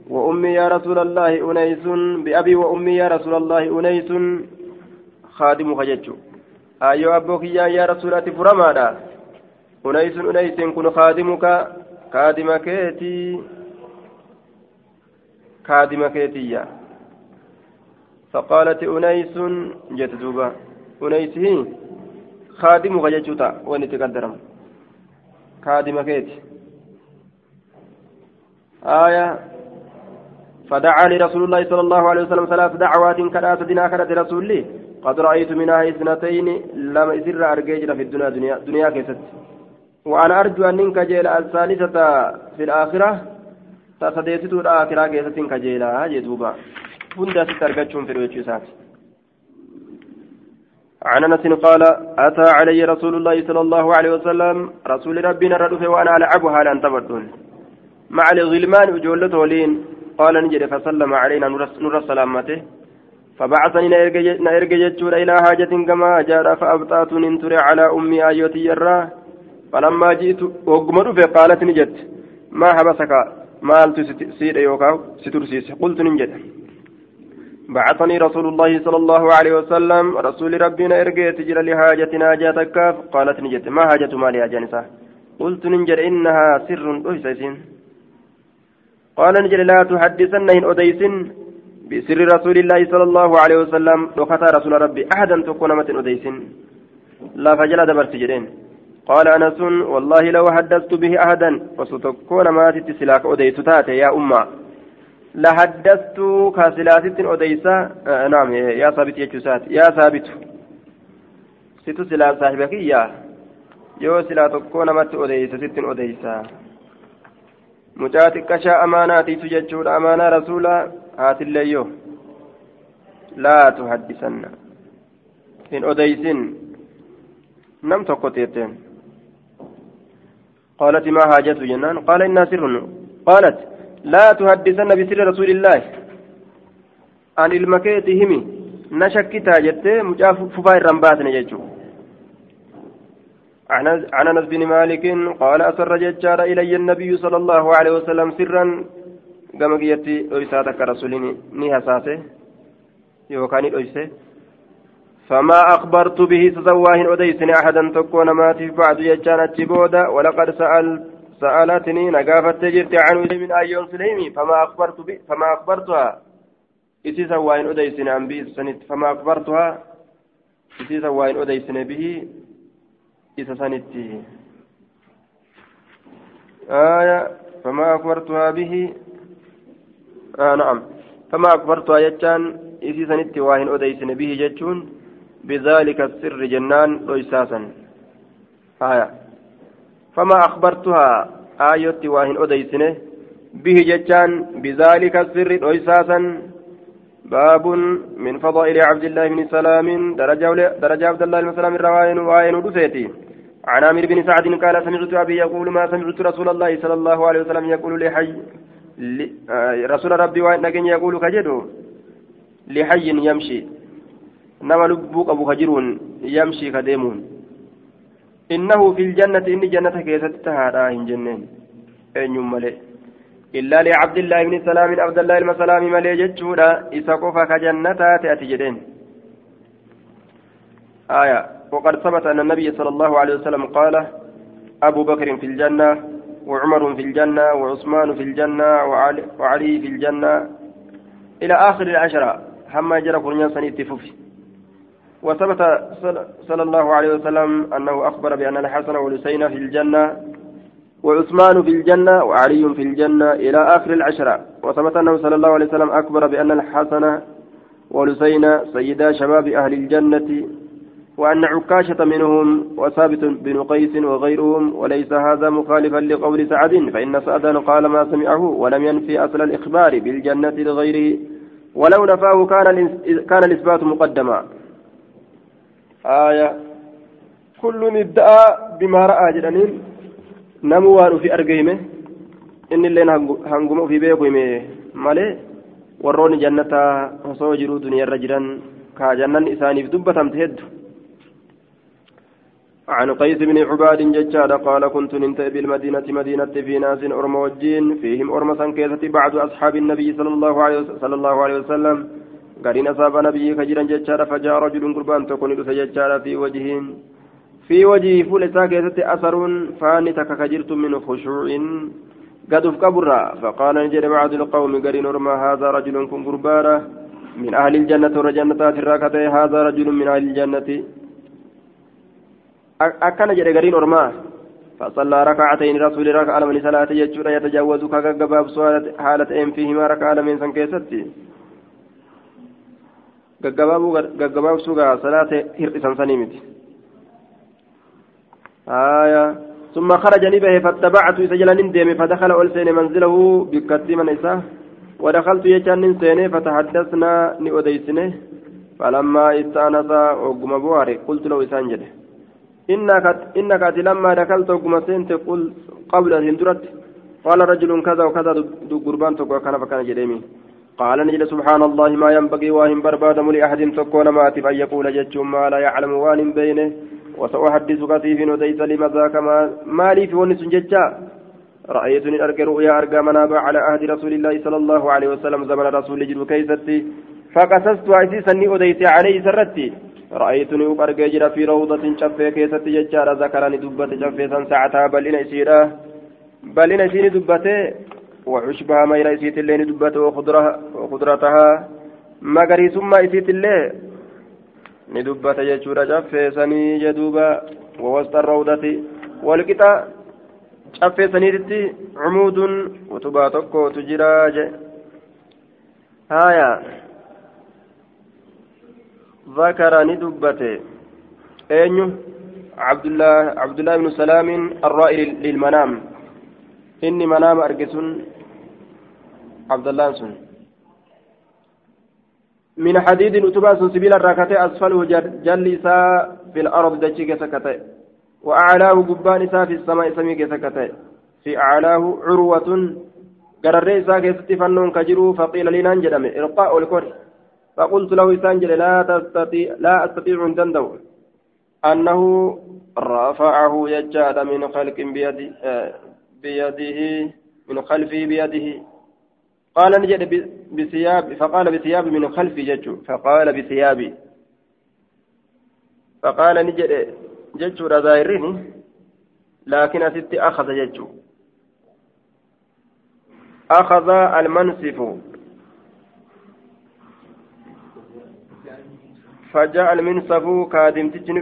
وامي يا رسول الله انيس بابي وامي يا رسول الله انيس خادم خججو ايو أبوك يا يا رسول الله فرمادا انيس انيس كن خادمك خادمكيتي خادمكيتي يا فقالت أنيس جت دوبا أنيس هي خادم غجتوتا وين تقدرم خادم كيت آية فدعا لرسول الله صلى الله عليه وسلم ثلاث دعوات كذا دنا كذا رسول لي قد رأيت منها اثنتين لم يزر أرجيجنا في الدنيا دنيا دنيا كيست وأنا أرجو أن ننكجل الثالثة في الآخرة تصديت الآخرة كيست كجيلا جدوبا هندا سترقتشون في الوجهات عن أنس قال أتى علي رسول الله صلى الله عليه وسلم رسول ربنا ردف وأنا العبها لأن تبدون مع الغلمان وجولته لين قال نجد فسلم علينا نور سلامته. فبعثني نرجع جتشور إلى حاجة كما جاء فابطات ننتر على أمي أيوتي يرى. فلما جئت وقمر قالت نجت ما حبسك؟ مالت سيد يوكاو؟ سترسيس. قلت نجد. بعثني رسول الله صلى الله عليه وسلم رسول ربنا ارجيت جرى لحاجتنا جاتك قالت نجت ما حاجة مالي يا جانسة؟ قلت ننجر إنها سر أهسسين قال نجر لا تحدثنهن أديسن. بسر رسول الله صلى الله عليه وسلم وخطى رسول ربي أحدا تكون متن أديسن. لا فجل دبرت جرين قال أنس والله لو حدثت به أحدا وستكون ماتت سلاك أديت تاتي يا أمة. لحدثت كسلاسة أديسة آه نعم يا ثابت يا جسات يا ثابت ست سلا صاحبك يا yoo silaa tokkoo namatti odeysa sittin odeysa mucaa xiqqashaa amaanaatiitu jechuudha amaanaa rasuulaa haatiilleeyyoo laa tuhaddisanna hin odeysin nam tokko teetteen قالت ما حاجته جنان قال إنها سر قالت لا تحدثن بسر رسول الله. عن المكيت نشكتا جت مجاف ففاي الرمبات نججو عن أنس بن مالك قال أسر ججار إلي النبي صلى الله عليه وسلم سرا. كما قيتي رسالتك رسولني نيها يوكاني أويسه فما أخبرت به سزواهن أديسني أحدا تكون ماتي بعد يجان بودا. ولقد سأل سألتني نقافت تجرت عن من أيون سليمي فما أخبرت به فما أخبرتها. إسي سواهن أديسني عن بي سنت فما أخبرتها. إسي سواهن أديسني به. إسا سنتي آية فما أخبرتها به. آه نعم. فما أخبرتها يجان. إسي سنتي واهن أديسني به جتشون. بذلك السر جنان ليساسا آية. فما أخبرتها آية واهن أديسنه. به جتان بذلك السر ليساسا باب من فضائل عبد الله بن سلام. درجة عبد الله بن سلام الرواين وآين دسيتي عن عامر بن سعد قال سمعت أبي يقول ما سمعت رسول الله صلى الله عليه وسلم يقول لحي رسول ربي يقول كجدو. لحي يمشي. nama lubbuu qabu ka jiruun yamshii ljannati inni jannata keessatti tahaadha hin jenneen eenyuun malee illaa licabdillaahi ibni salaamin abdallaahi ilma salaamii malee jechuudha isa qofa ka jannataa te'ati jedheen آية وقد ثبت أن النبي صلى الله عليه وسلم قال أبو بكر في الجنة وعمر في الجنة وعثمان في الجنة وعلي, وعلي في الجنة إلى آخر العشرة هم جرى كل سنة ففي وثبت صلى الله عليه وسلم أنه أخبر بأن الحسن والحسين في الجنة وعثمان في الجنة وعلي في الجنة إلى آخر العشرة. وثبت أنه صلى الله عليه وسلم أخبر بأن الحسن والحسين سيدا شباب أهل الجنة وأن عكاشة منهم وثابت بن قيس وغيرهم وليس هذا مخالفا لقول سعد فإن سعدا قال ما سمعه ولم ينفي أصل الإخبار بالجنة لغيره ولو نفاه كان كان الإثبات مقدما. آية كل ادعى بما رأى جدنين. نمو وانو في أرقيمة. إن اللين هنقوم في بيقومه مالي؟ warroonni jannataa osoo jiruu duniyaarra jiran kaa jannan isaaniif dubbatamte heddu عن قيس بن عباد ججاد قال كنت ننتهي بالمدينة مدينة في ناس أرم فيهم أرمسا كيسة بعض أصحاب النبي صلى الله عليه صلى الله عليه وسلم. قرين أصاب نبي كجرا ججارا فجاء رجل قربان تكون ججارا في وجهه في وجهه فول ساكتة أثر فأني تككجرت من خشوع قد كبرا فقال نجد بعض القوم قرين رمى هذا رجل كن قربارا من أهل الجنة ورجنتات الراكتة هذا رجل من أهل الجنة. أكن جد قرين رمى. فصلى ركعتين رسول ركع من صلاة يتجاوز كغباب حالة أم فيهما ركع من سنكيستي. Gaggabaabsuu gaa salaata hir'isan sanii miti آية ثم خرج نبه فاتبعت سجلا ندم فدخل ألسين منزله بكتي من إساه ودخلت يجان نسينه فتحدثنا نؤديسنه فلما استأنس وقم بواري قلت له إسان جده إنك إنك لما دخلت وقم سنت قل قبل هندرت قال رجل كذا وكذا قربان تقوى كان فكان جديمي قال نجد سبحان الله ما ينبغي واهم بربادم لأحد تكون ماتب أن يقول جج ما لا يعلم وان بينه. وسأحدثك فيه وديس لما ذاك ما مالي في ونس ججا رأيتني أرقى رؤيا أرقى منابع على عهد رسول الله صلى الله عليه وسلم. زمن رسول جد كيستي. فقصصت عزيزا أديت عليه سرتي. رأيتني أرقى جرى في روضة شفي كيستي ججارة ذكرني دبت شفي ساعتها بل إن بل إن دبته وعشبها مير إسيت اللي ندبت وخضرتها. مغري ثم إسيت اللي ندبت يجور جفة سني جدوبا ووسط الروضة. cumuudun utubaa tokkootu jiraa je haya ذكر ندبته. أنيو عبد الله عبد الله بن سلام الرائي للمنام. إني منام أرجسون عبد الله سن. من حديد أتباس سبيل الراكتة أسفله جلسا في الأرض دجيك سكتة وأعلاه قبان في السماء سميك سكتة في أعلاه عروة قرر إساء كيست فنون كجرو فقيل لنا انجدم إلقاء الكر فقلت له إسان لا تستطيع لا أستطيع أن تندو. أنه رفعه يجاد من خلق بيده بيده من خلفه بيده. قال نجد بثياب فقال بثياب من خلفي جج فقال بثياب. فقال نجد جج رزايرين لكن أتت أخذ جج أخذ المنسف فجاء المنسف كادم تجني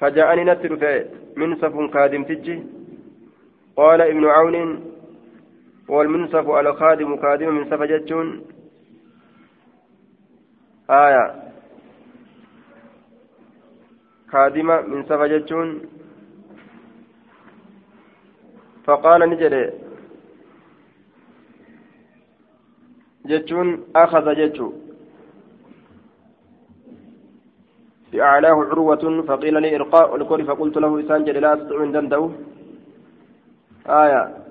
فجاءني نتر منسف كادم تجي. قال ابن عون والمنصف على خادم من سفجتون آية. خادمة من سفجتون فقال نجري. جتون أخذ جتو في أعلاه عروة فقيل لي إرقاء الكل فقلت له إسان جري لا أستطيع أن آية.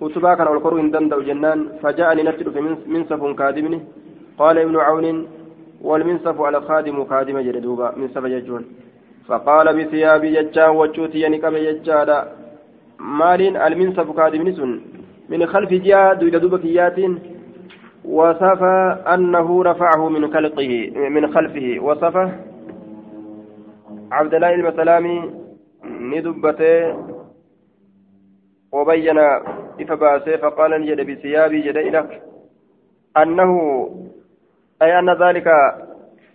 Utubaa kana ol koruu hin danda'u jennaan faja'ani natti dhufe minsafun kaadimni. Qaala ibnu cawnin والمنصف على خادم خادم جلدوبا منصف ججون فقال بثيابي ججان وجوتي ينقم ججادا مالين المنصف خادم نسن من خلف جاء دويد دوبكيات وصف أنه رفعه من خلقه من خلفه وصف عبد الله المسلامي ندبته وبين إفباسه فقال نجد بثيابي جد إلك أنه أي أن ذلك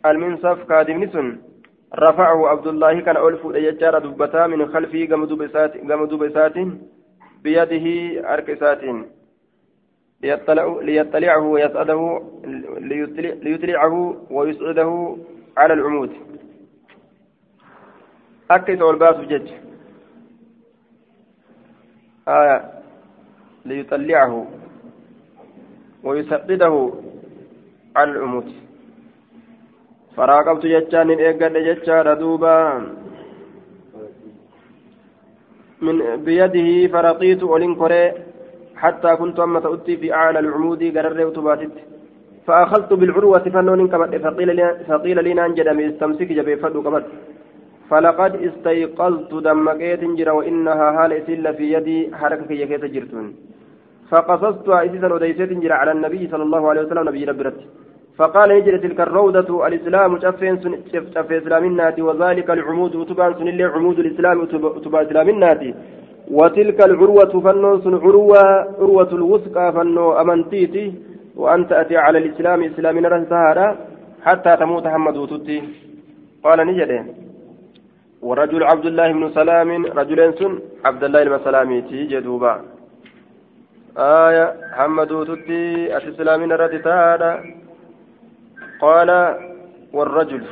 المنصف كادم نسن رفعه عبد الله كان ألف يجار دبتا من خلفه قم دبسات بيده أركسات ليطلعه ويسعده ليطلعه ويسعده على العمود أكد والباس جج آية ليطلعه ويسدده على العمود. فراقبت جتان إيقاد جتان دوبا من بيده فرقيت ولين كوري حتى كنت أما تؤتي في أعلى العمود قرر وتباتت فأخذت بالعروة فنون كبت فقيل لي فقيل لي استمسك جبي فدو كبت. فلقد استيقظت دمكيت جرا وإنها هال إسل في يدي حركة يكيت جرتون فقصصتها إسيسا وديسيت جرا على النبي صلى الله عليه وسلم نبي ربرت فقال يجري تلك الروضة الإسلام شفين شف إسلام الناتي وذلك العمود وتبان سن اللي عمود الإسلام وتبا إسلام الناتي. وتلك العروة فنو سن عروة عروة الوثقى فنو أمنتيتي وأن تأتي على الإسلام إسلام نرى حتى تموت محمد وتتي قال نجده. ورجل عبد الله بن سلام رجلين سن عبد الله بن سلام جدوبا آية محمد تتي الإسلام رد قال والرجل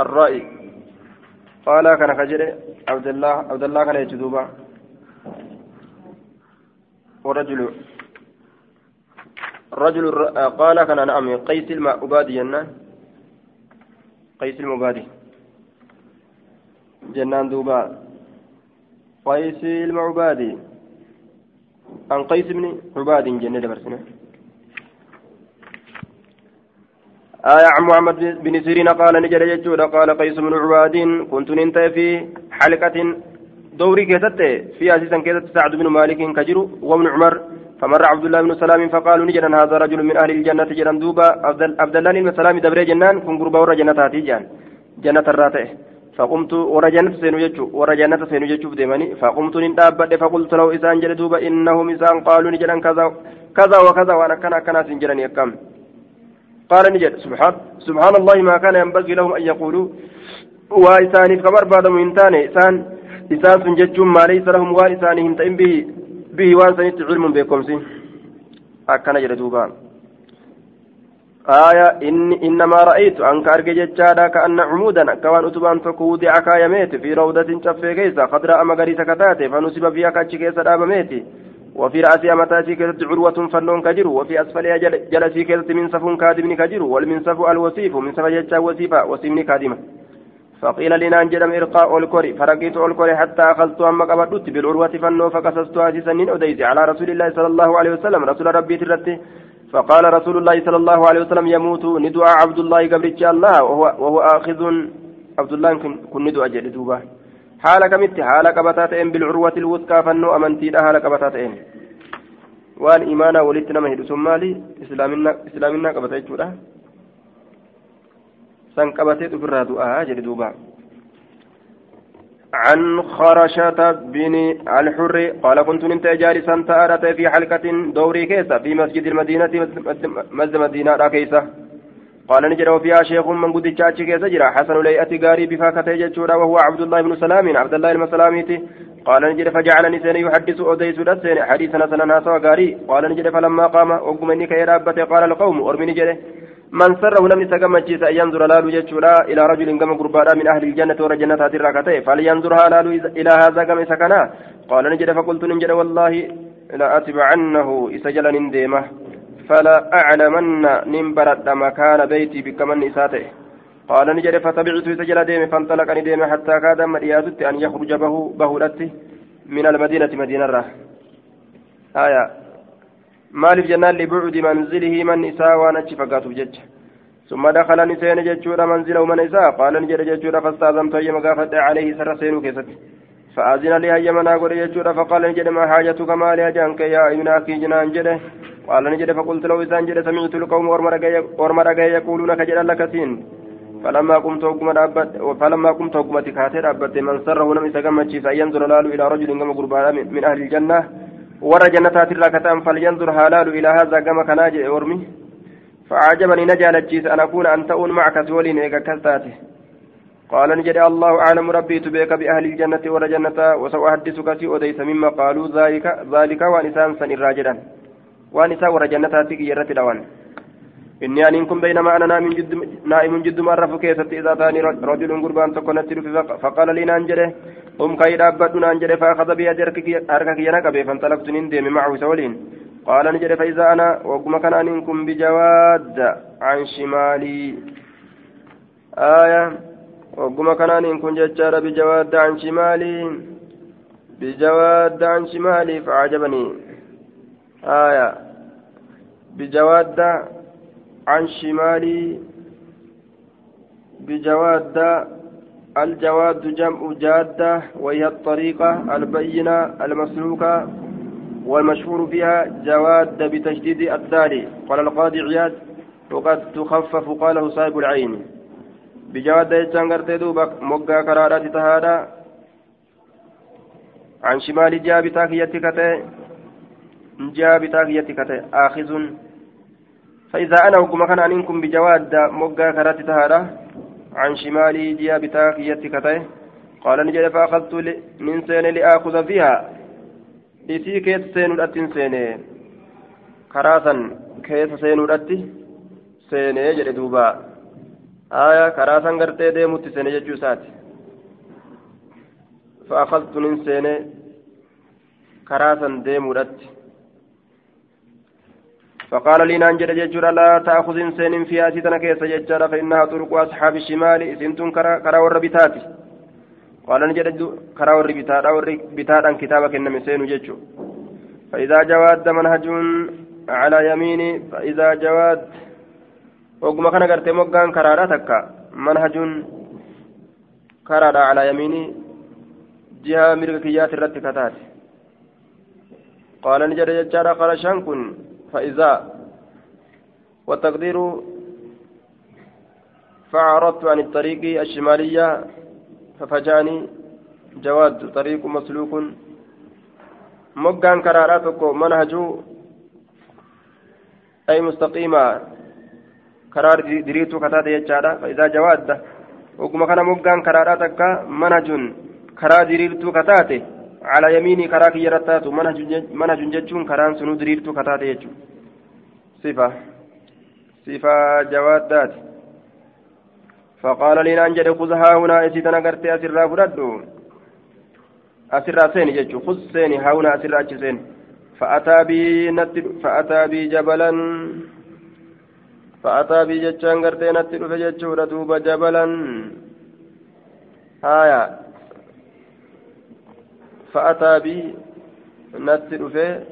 الرأي. قال كان خجر عبد الله عبد الله كان يجدوبا والرجل الرجل قال كان نعم قيس المعبادي قيس المبادي جنان دوبا. قيس المعبادي. عن قيس بن عباد جنة برسنة آية عن محمد بن سيرين قال نجد يجود قال قيس بن عباد كنت ننتهي في حلقة دوري كيست في أسيسا كيست سعد بن مالك كجر وابن عمر فمر عبد الله بن سلام فقالوا نجد هذا رجل من أهل الجنة جران دوبا عبد الله بن سلام دبري جنان كن قربا ورا جنة جان. جنة الراتئ. فقمت ورجنت سينو يجو ورجنت سينو يجو ديماني فقمت نندابد فقلت له إسان جل دوبا إنهم إسان قالوا نجلن كذا كذا وكذا وأنا كنا كنا سنجلن يكم قال نجد سبحان سبحان الله ما كان ينبغي لهم أن يقولوا وإسان كبر بعد من تاني إسان إسان سنجتشون ما ليس لهم وارثانهم تئن به به وانسانيت علم بكمسي أكنا جردوبا آية إن إنما رأيت أنك أرجع جتشادا كأن عمودا كوان أتبان تكودي عكايا ميت في روضة شفي كيسا خضراء مغريسة كتاتي فنصب فيها كاتش كيسا وفي رأسها متاتي كيسة عروة فنون كجر وفي أسفلها جل جلسي كيسة منصف كادم كجر والمنصف الوصيف منصف جتشا وصيفة وصيمني كادمة فقيل لنا أنجلم إرقاء الكوري فرقيت الكوري حتى أخذت أما قبضت بالعروة فنو فقصصتها سنين أديت على رسول الله صلى الله عليه وسلم رسول ربي ترتي فقال رسول الله صلى الله عليه وسلم يموت ندعى عبد الله قبل الله وهو, وهو آخذ عبد الله كن ندعى جل دوبا. حال كمت حال قبتاتين بالعروة الوثقى فنو أمنتي imaanaa walitti nama hidhu sun maali islaaminaa qabata jechuudha san qabatee dhufirraa du'aa jedhe duuba عن خرشة بن الحر قال كنت نمت جالسا تأرت في حلقة دوري كيسة في مسجد المدينة مسجد مدينة كيسة. قال نجد وفيها شيخ من قد تشاتش كيسة جرى حسن ليئة غاري بفاكة يجتشورا وهو عبد الله بن سلام عبد الله المسلاميتي قال نجد فجعلني سين يحدث أوديس دسين حديثنا سننا سوى غاري. قال نجد فلما قام وقمني كي قال القوم أرمي نجده من سره نمني سقمتشيس أن ينظر لالو جتشورا إلى رجل كما قربانا من أهل الجنة ورجنة هذه الركعتين فلينظرها لالو إلى هذا كما سكنا قال نجد فقلت نجد والله لا أتبعنه إسجل ننديمه فلا أعلمن نمبرد مكان بيتي بكمن إساته. قال نجد فتبعت سجل ديمه فانطلقني ديمه حتى كاد مريادت أن يخرج به بهولته من المدينة مدينة الراه آية. Maaliif jennaan libucdi manzilihi man isaa waan achi fagaatuuf jecha ثم دخل نسين جتشورا منزله من إساء. قال نجد جتشورا فاستاذنت أيما قافت عليه سر سينو كيست. فأذن لي هيما ناقول جتشورا فقال نجد ما حاجتك ما لي أجانك يا ابن أخي جنان جده قال نجد فقلت له إذا جد سمعت القوم ورمرقا يقولون كجد لك سين. فلما قمت فلما قمت حكمت كاتر أبت من سره لم يتقمت فينظر لالو إلى رجل كما قربان من أهل الجنة. ور جنتات الراكتان فلينظر هلال إلى هذا كما كان أرمي فعجبني نجالتشيس أن أكون أنت أون معك سولين إيكا كستاته قال نجد الله أعلم ربي تبيك بأهل الجنة ور جنة وسأحدثك في أديس مما قالوا ذلك ذلك وانسان سن الراجلا وانسان ور جنتاتك يرت دوان إني أن كن بينما أنا نائم جد نائم جد مرة فكيست إذا ثاني رجل قربان تكون فقال لي نانجله قم كي دابت نانجله فأخذ بيدي أركك ينقب فانطلقت نندم معه سولين قال نجد فإذا أنا وقم كان أنكم بجواد عن شمالي آية وقم كان أنكم ججار بجواد عن شمالي بجواد عن شمالي فعجبني آية بجواد عن شمالي بجواد الجواد جمع جادة وهي الطريقة البينة المسلوكة والمشهور فيها جواد بتشديد الدال قال القاضي عياد وقد تخفف قاله صاحب العين. بجواد يجان قرتي دوبك مقا كرارات تهادا. عن شمال جابتا كيتكتي جابتا كيتكتي آخذ. فإذا أنا وكما كان أنكم بجواد مقا كرات تهارة عن شمالي جيا بتاكية كتاي قال نجد فأخذت من سين لآخذ فيها إسي كيت سين الأتين سين كراسا كيت سين الأتي سين يجري دوبا آية كراسا قرتي ديمت سين يجوسات فأخذت من سين كراسا ديمو الأتي فقال لي نانجل ججر لا تأخذ إنسان في آسيتنا كيس ججر فإنها طرق أصحاب الشمال إسنتم كرا والربيتات. قال نجد كرا والربيتات أو الربيتات عن كتابك إنما سين ججر فإذا جواد منهج على يميني فإذا جواد وقم كان قرت مقان كرارا تكا. منهج كرارا على يميني جهة ملكيات الرتكتات قال نجد ججر قال شنكن فإذا والتقدير فعرضت عن الطريق الشمالية ففجاني جواد طريق مسلوك مقان كراراتك منهج أي مستقيمة. كرار دريتو كتاد يجارة فإذا جواد وكما كان مقان كراراتك منهج karaa diriirtuu kataate calaa yamiinii karaa kiyya rattaatu mana junjechuun karaan sunuu diriirtuu kataate jechuudha sifa sifa jawaaddaati فقال لي نانجد خذها هنا اسيتنا قرتي اسرا فردو اسرا سيني جتشو خذ سيني ها هنا اسرا سيني فأتى بي نتل فأتى بي جبلا فأتى بي جتشان قرتي نتل فجتشو ردوب جبلا آية فأتى بي نتل في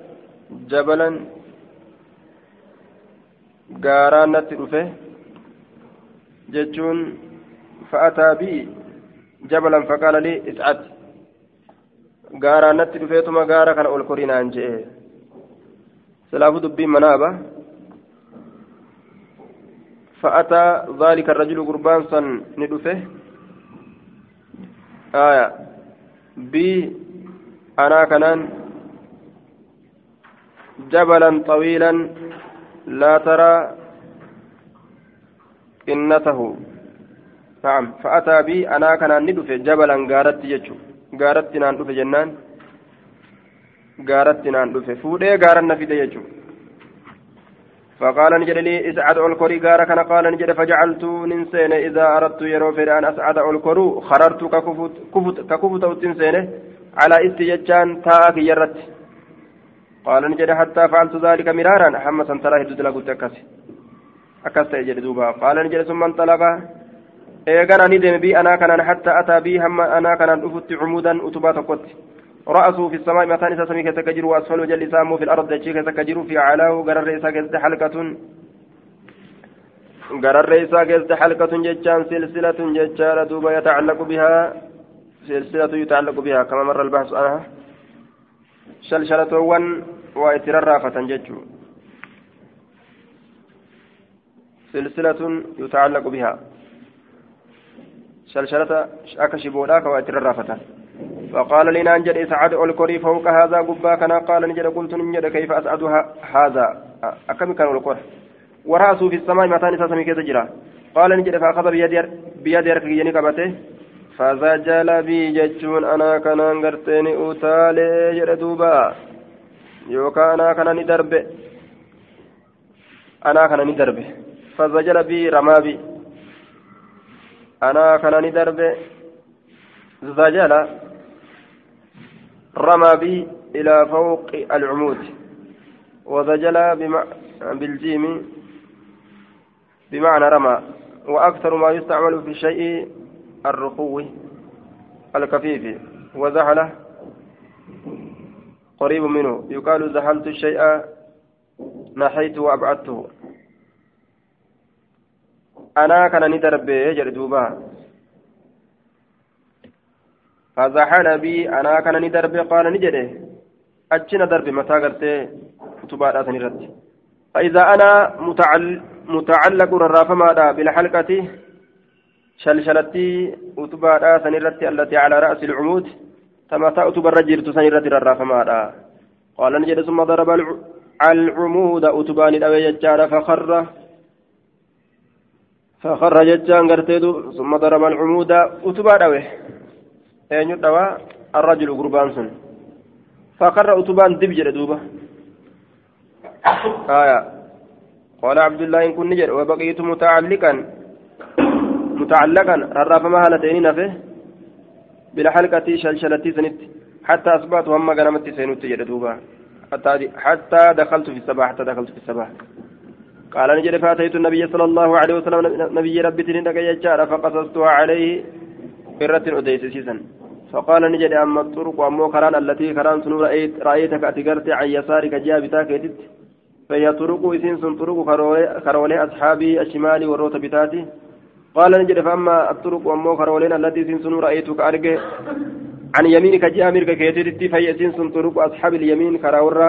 جبلا dhufe jechuun fa'ataa bi jabalan faqaala lii is'ad gaaraan natti dhufeetuma gaara kana ol korinaan je'e silaafu dubbiin manaaba fa'ataa dhaalika rajulu gurbaan san ni dhufe aya bii anaa kanaan jabalan xawiilan laa taraa qinnatahu نعم فأتى بي أنا كان ندفع جبلا غارت يجو غارت نان جنان. غارت نان دفع فودي غارن نفيد يجو فقال نجد لي إسعد الكوري غارا كان قال نجد فجعلت ننسين إذا أردت يرو في أن أسعد الكورو خررت ككفت كفت ككفت وتنسين على استيجان تاك يرت. قال نجد حتى فعلت ذلك مرارا. حمسا ترى هدود لقد أكسي أكست يجد دوبا. قال نجد ثم انطلق. ni deeme bii anaa kanaan hatta ataa bii hamma anaa kanaan dhufutti cumuudan utubaa tokkotti رأسه في السماء متان إسا سمي كيسا كجر وأسفل وجل إسامه في الأرض. دجي كيسا كجر في علاه قرر إسا كيسا حلقة. قرر إسا كيسا حلقة ججان. سلسلة ججان دوبا يتعلق بها. سلسلة يتعلق بها كما مر البحث عنها. شلشلة ون وإتررافة ججو. سلسلة يتعلق بها. شلشلة أكشبولا كواتر الرافة فقال لي نانجد إسعد الكري فوق هذا قبا كان قال نجد قلت نجد كيف أسعد هذا. أكم كان الكر ورأسه في السماء متى نسى سمي كذا قال نجد فأخذ بيد بيد ركيني كبته. فزجل بي جتشون أنا كان غرتني أوتالي جردوبا يوكا أنا كان ندرب. أنا كان ندرب. فزجل بي رما بي أنا كان درب زجل رمى بي إلى فوق العمود. وزجل. بالجيم. بمعنى رمى. وأكثر ما يستعمل في الشيء الرخو الكفيف وزحله قريب منه. يقال زحلت الشيء نحيته وأبعدته. أنا كان ندرب يجري دوبا. فزحل بي أنا كان ندرب قال نجده أجنا درب متى قلت كتبات أسنرت فإذا أنا متعل متعلق الرافة بالحلقة شلشلتي أتبات أسنرت التي على رأس العمود تمتى أتبر رجل تسنرت الرافة قال نجد ثم ضرب العمود أتبان الأوي فخر فخر جتان قرتيدو ثم ضرب العمود أتبا دوي أين يدوى الرجل قربان سن فخر أتبان دبجر دوبا آية قال عبد الله إن كن نجر وبقيت متعلقا متعلقا الرافع مهالتين نفه بالحلقة شلشلتي سنت. حتى أصبحت هم قنمت سينوت دوبا. حتى حتى دخلت في الصباح حتى دخلت في الصباح. قال نجد فاتيت النبي صلى الله عليه وسلم نبي ربي تنين يجار فقصصتها عليه برة أديس سيسا فقال نجد أما الطرق وأما كران التي كران سنو رأيت رأيتك أتقرت عن يسارك جابتاك يدت فهي طرق إسين سن طرق كرولي أصحابي الشمال والروت بتاتي. قال نجد فأما الطرق وأما كرولين التي سن سنو رأيتك أرجع. عن يمينك جاء أميرك كيتت فهي سن سن طرق أصحاب اليمين كراورا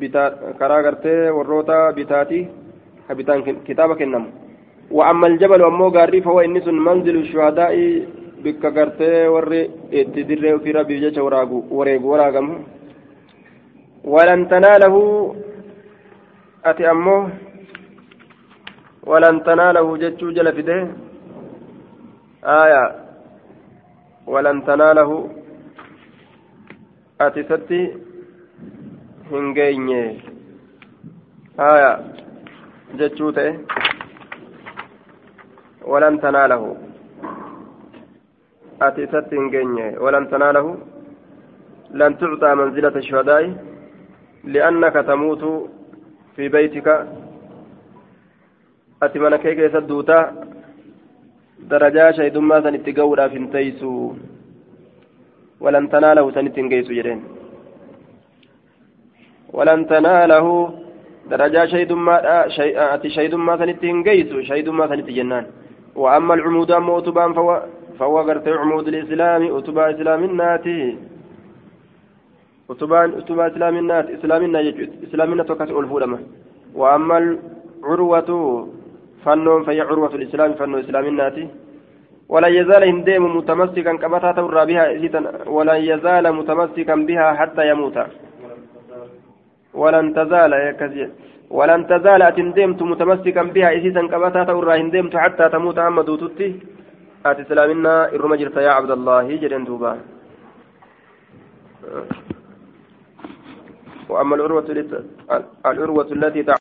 بتا كرا غرتي والروتا بتاتي كبتان كتابة كنم وأما الجبل وأمو غاري فهو إنس منزل الشهداء بك غرتي وري تدري في ربي جيش وراغو وريغو وراغم. ولن تناله أتي أمو ولن تناله جتشو جل فده آية. ولن تناله. أتستي هنجيني. آية. جتشوته ولن تناله. أتستي هنجيني. ولن تناله. لن تعطى منزلة الشهداء لأنك تموت في بيتك. أتمنى كيف يسدوتا درجة شيدما سنتقولا في انتيسو ولن تناله سنتنقيسو جرين ولن تناله درجة شيدما أتي شيدما سنتنقيسو شيدما سنتجنان وأما العمود أما أتبان فهو فهو قرت عمود الإسلام أتبا إسلام الناتي utubaan utubaa islaaminaati islaaminaa jechuudha islaamina tokkas ol fuudhama. وأما العروة فنون فهي عروة الإسلام فنون إسلامناتي ولا يزال هنديم متمسكا كبتا تورى بها ولا يزال متمسكا بها حتى يموت ولن تزال يا ولن تزال أتندمت متمسكا بها إسيسا كبتا تورى هندمت حتى تموت أما دوتتي آت إسلامنا الرمجرت يا عبد الله جرين دوبا وأما العروة التي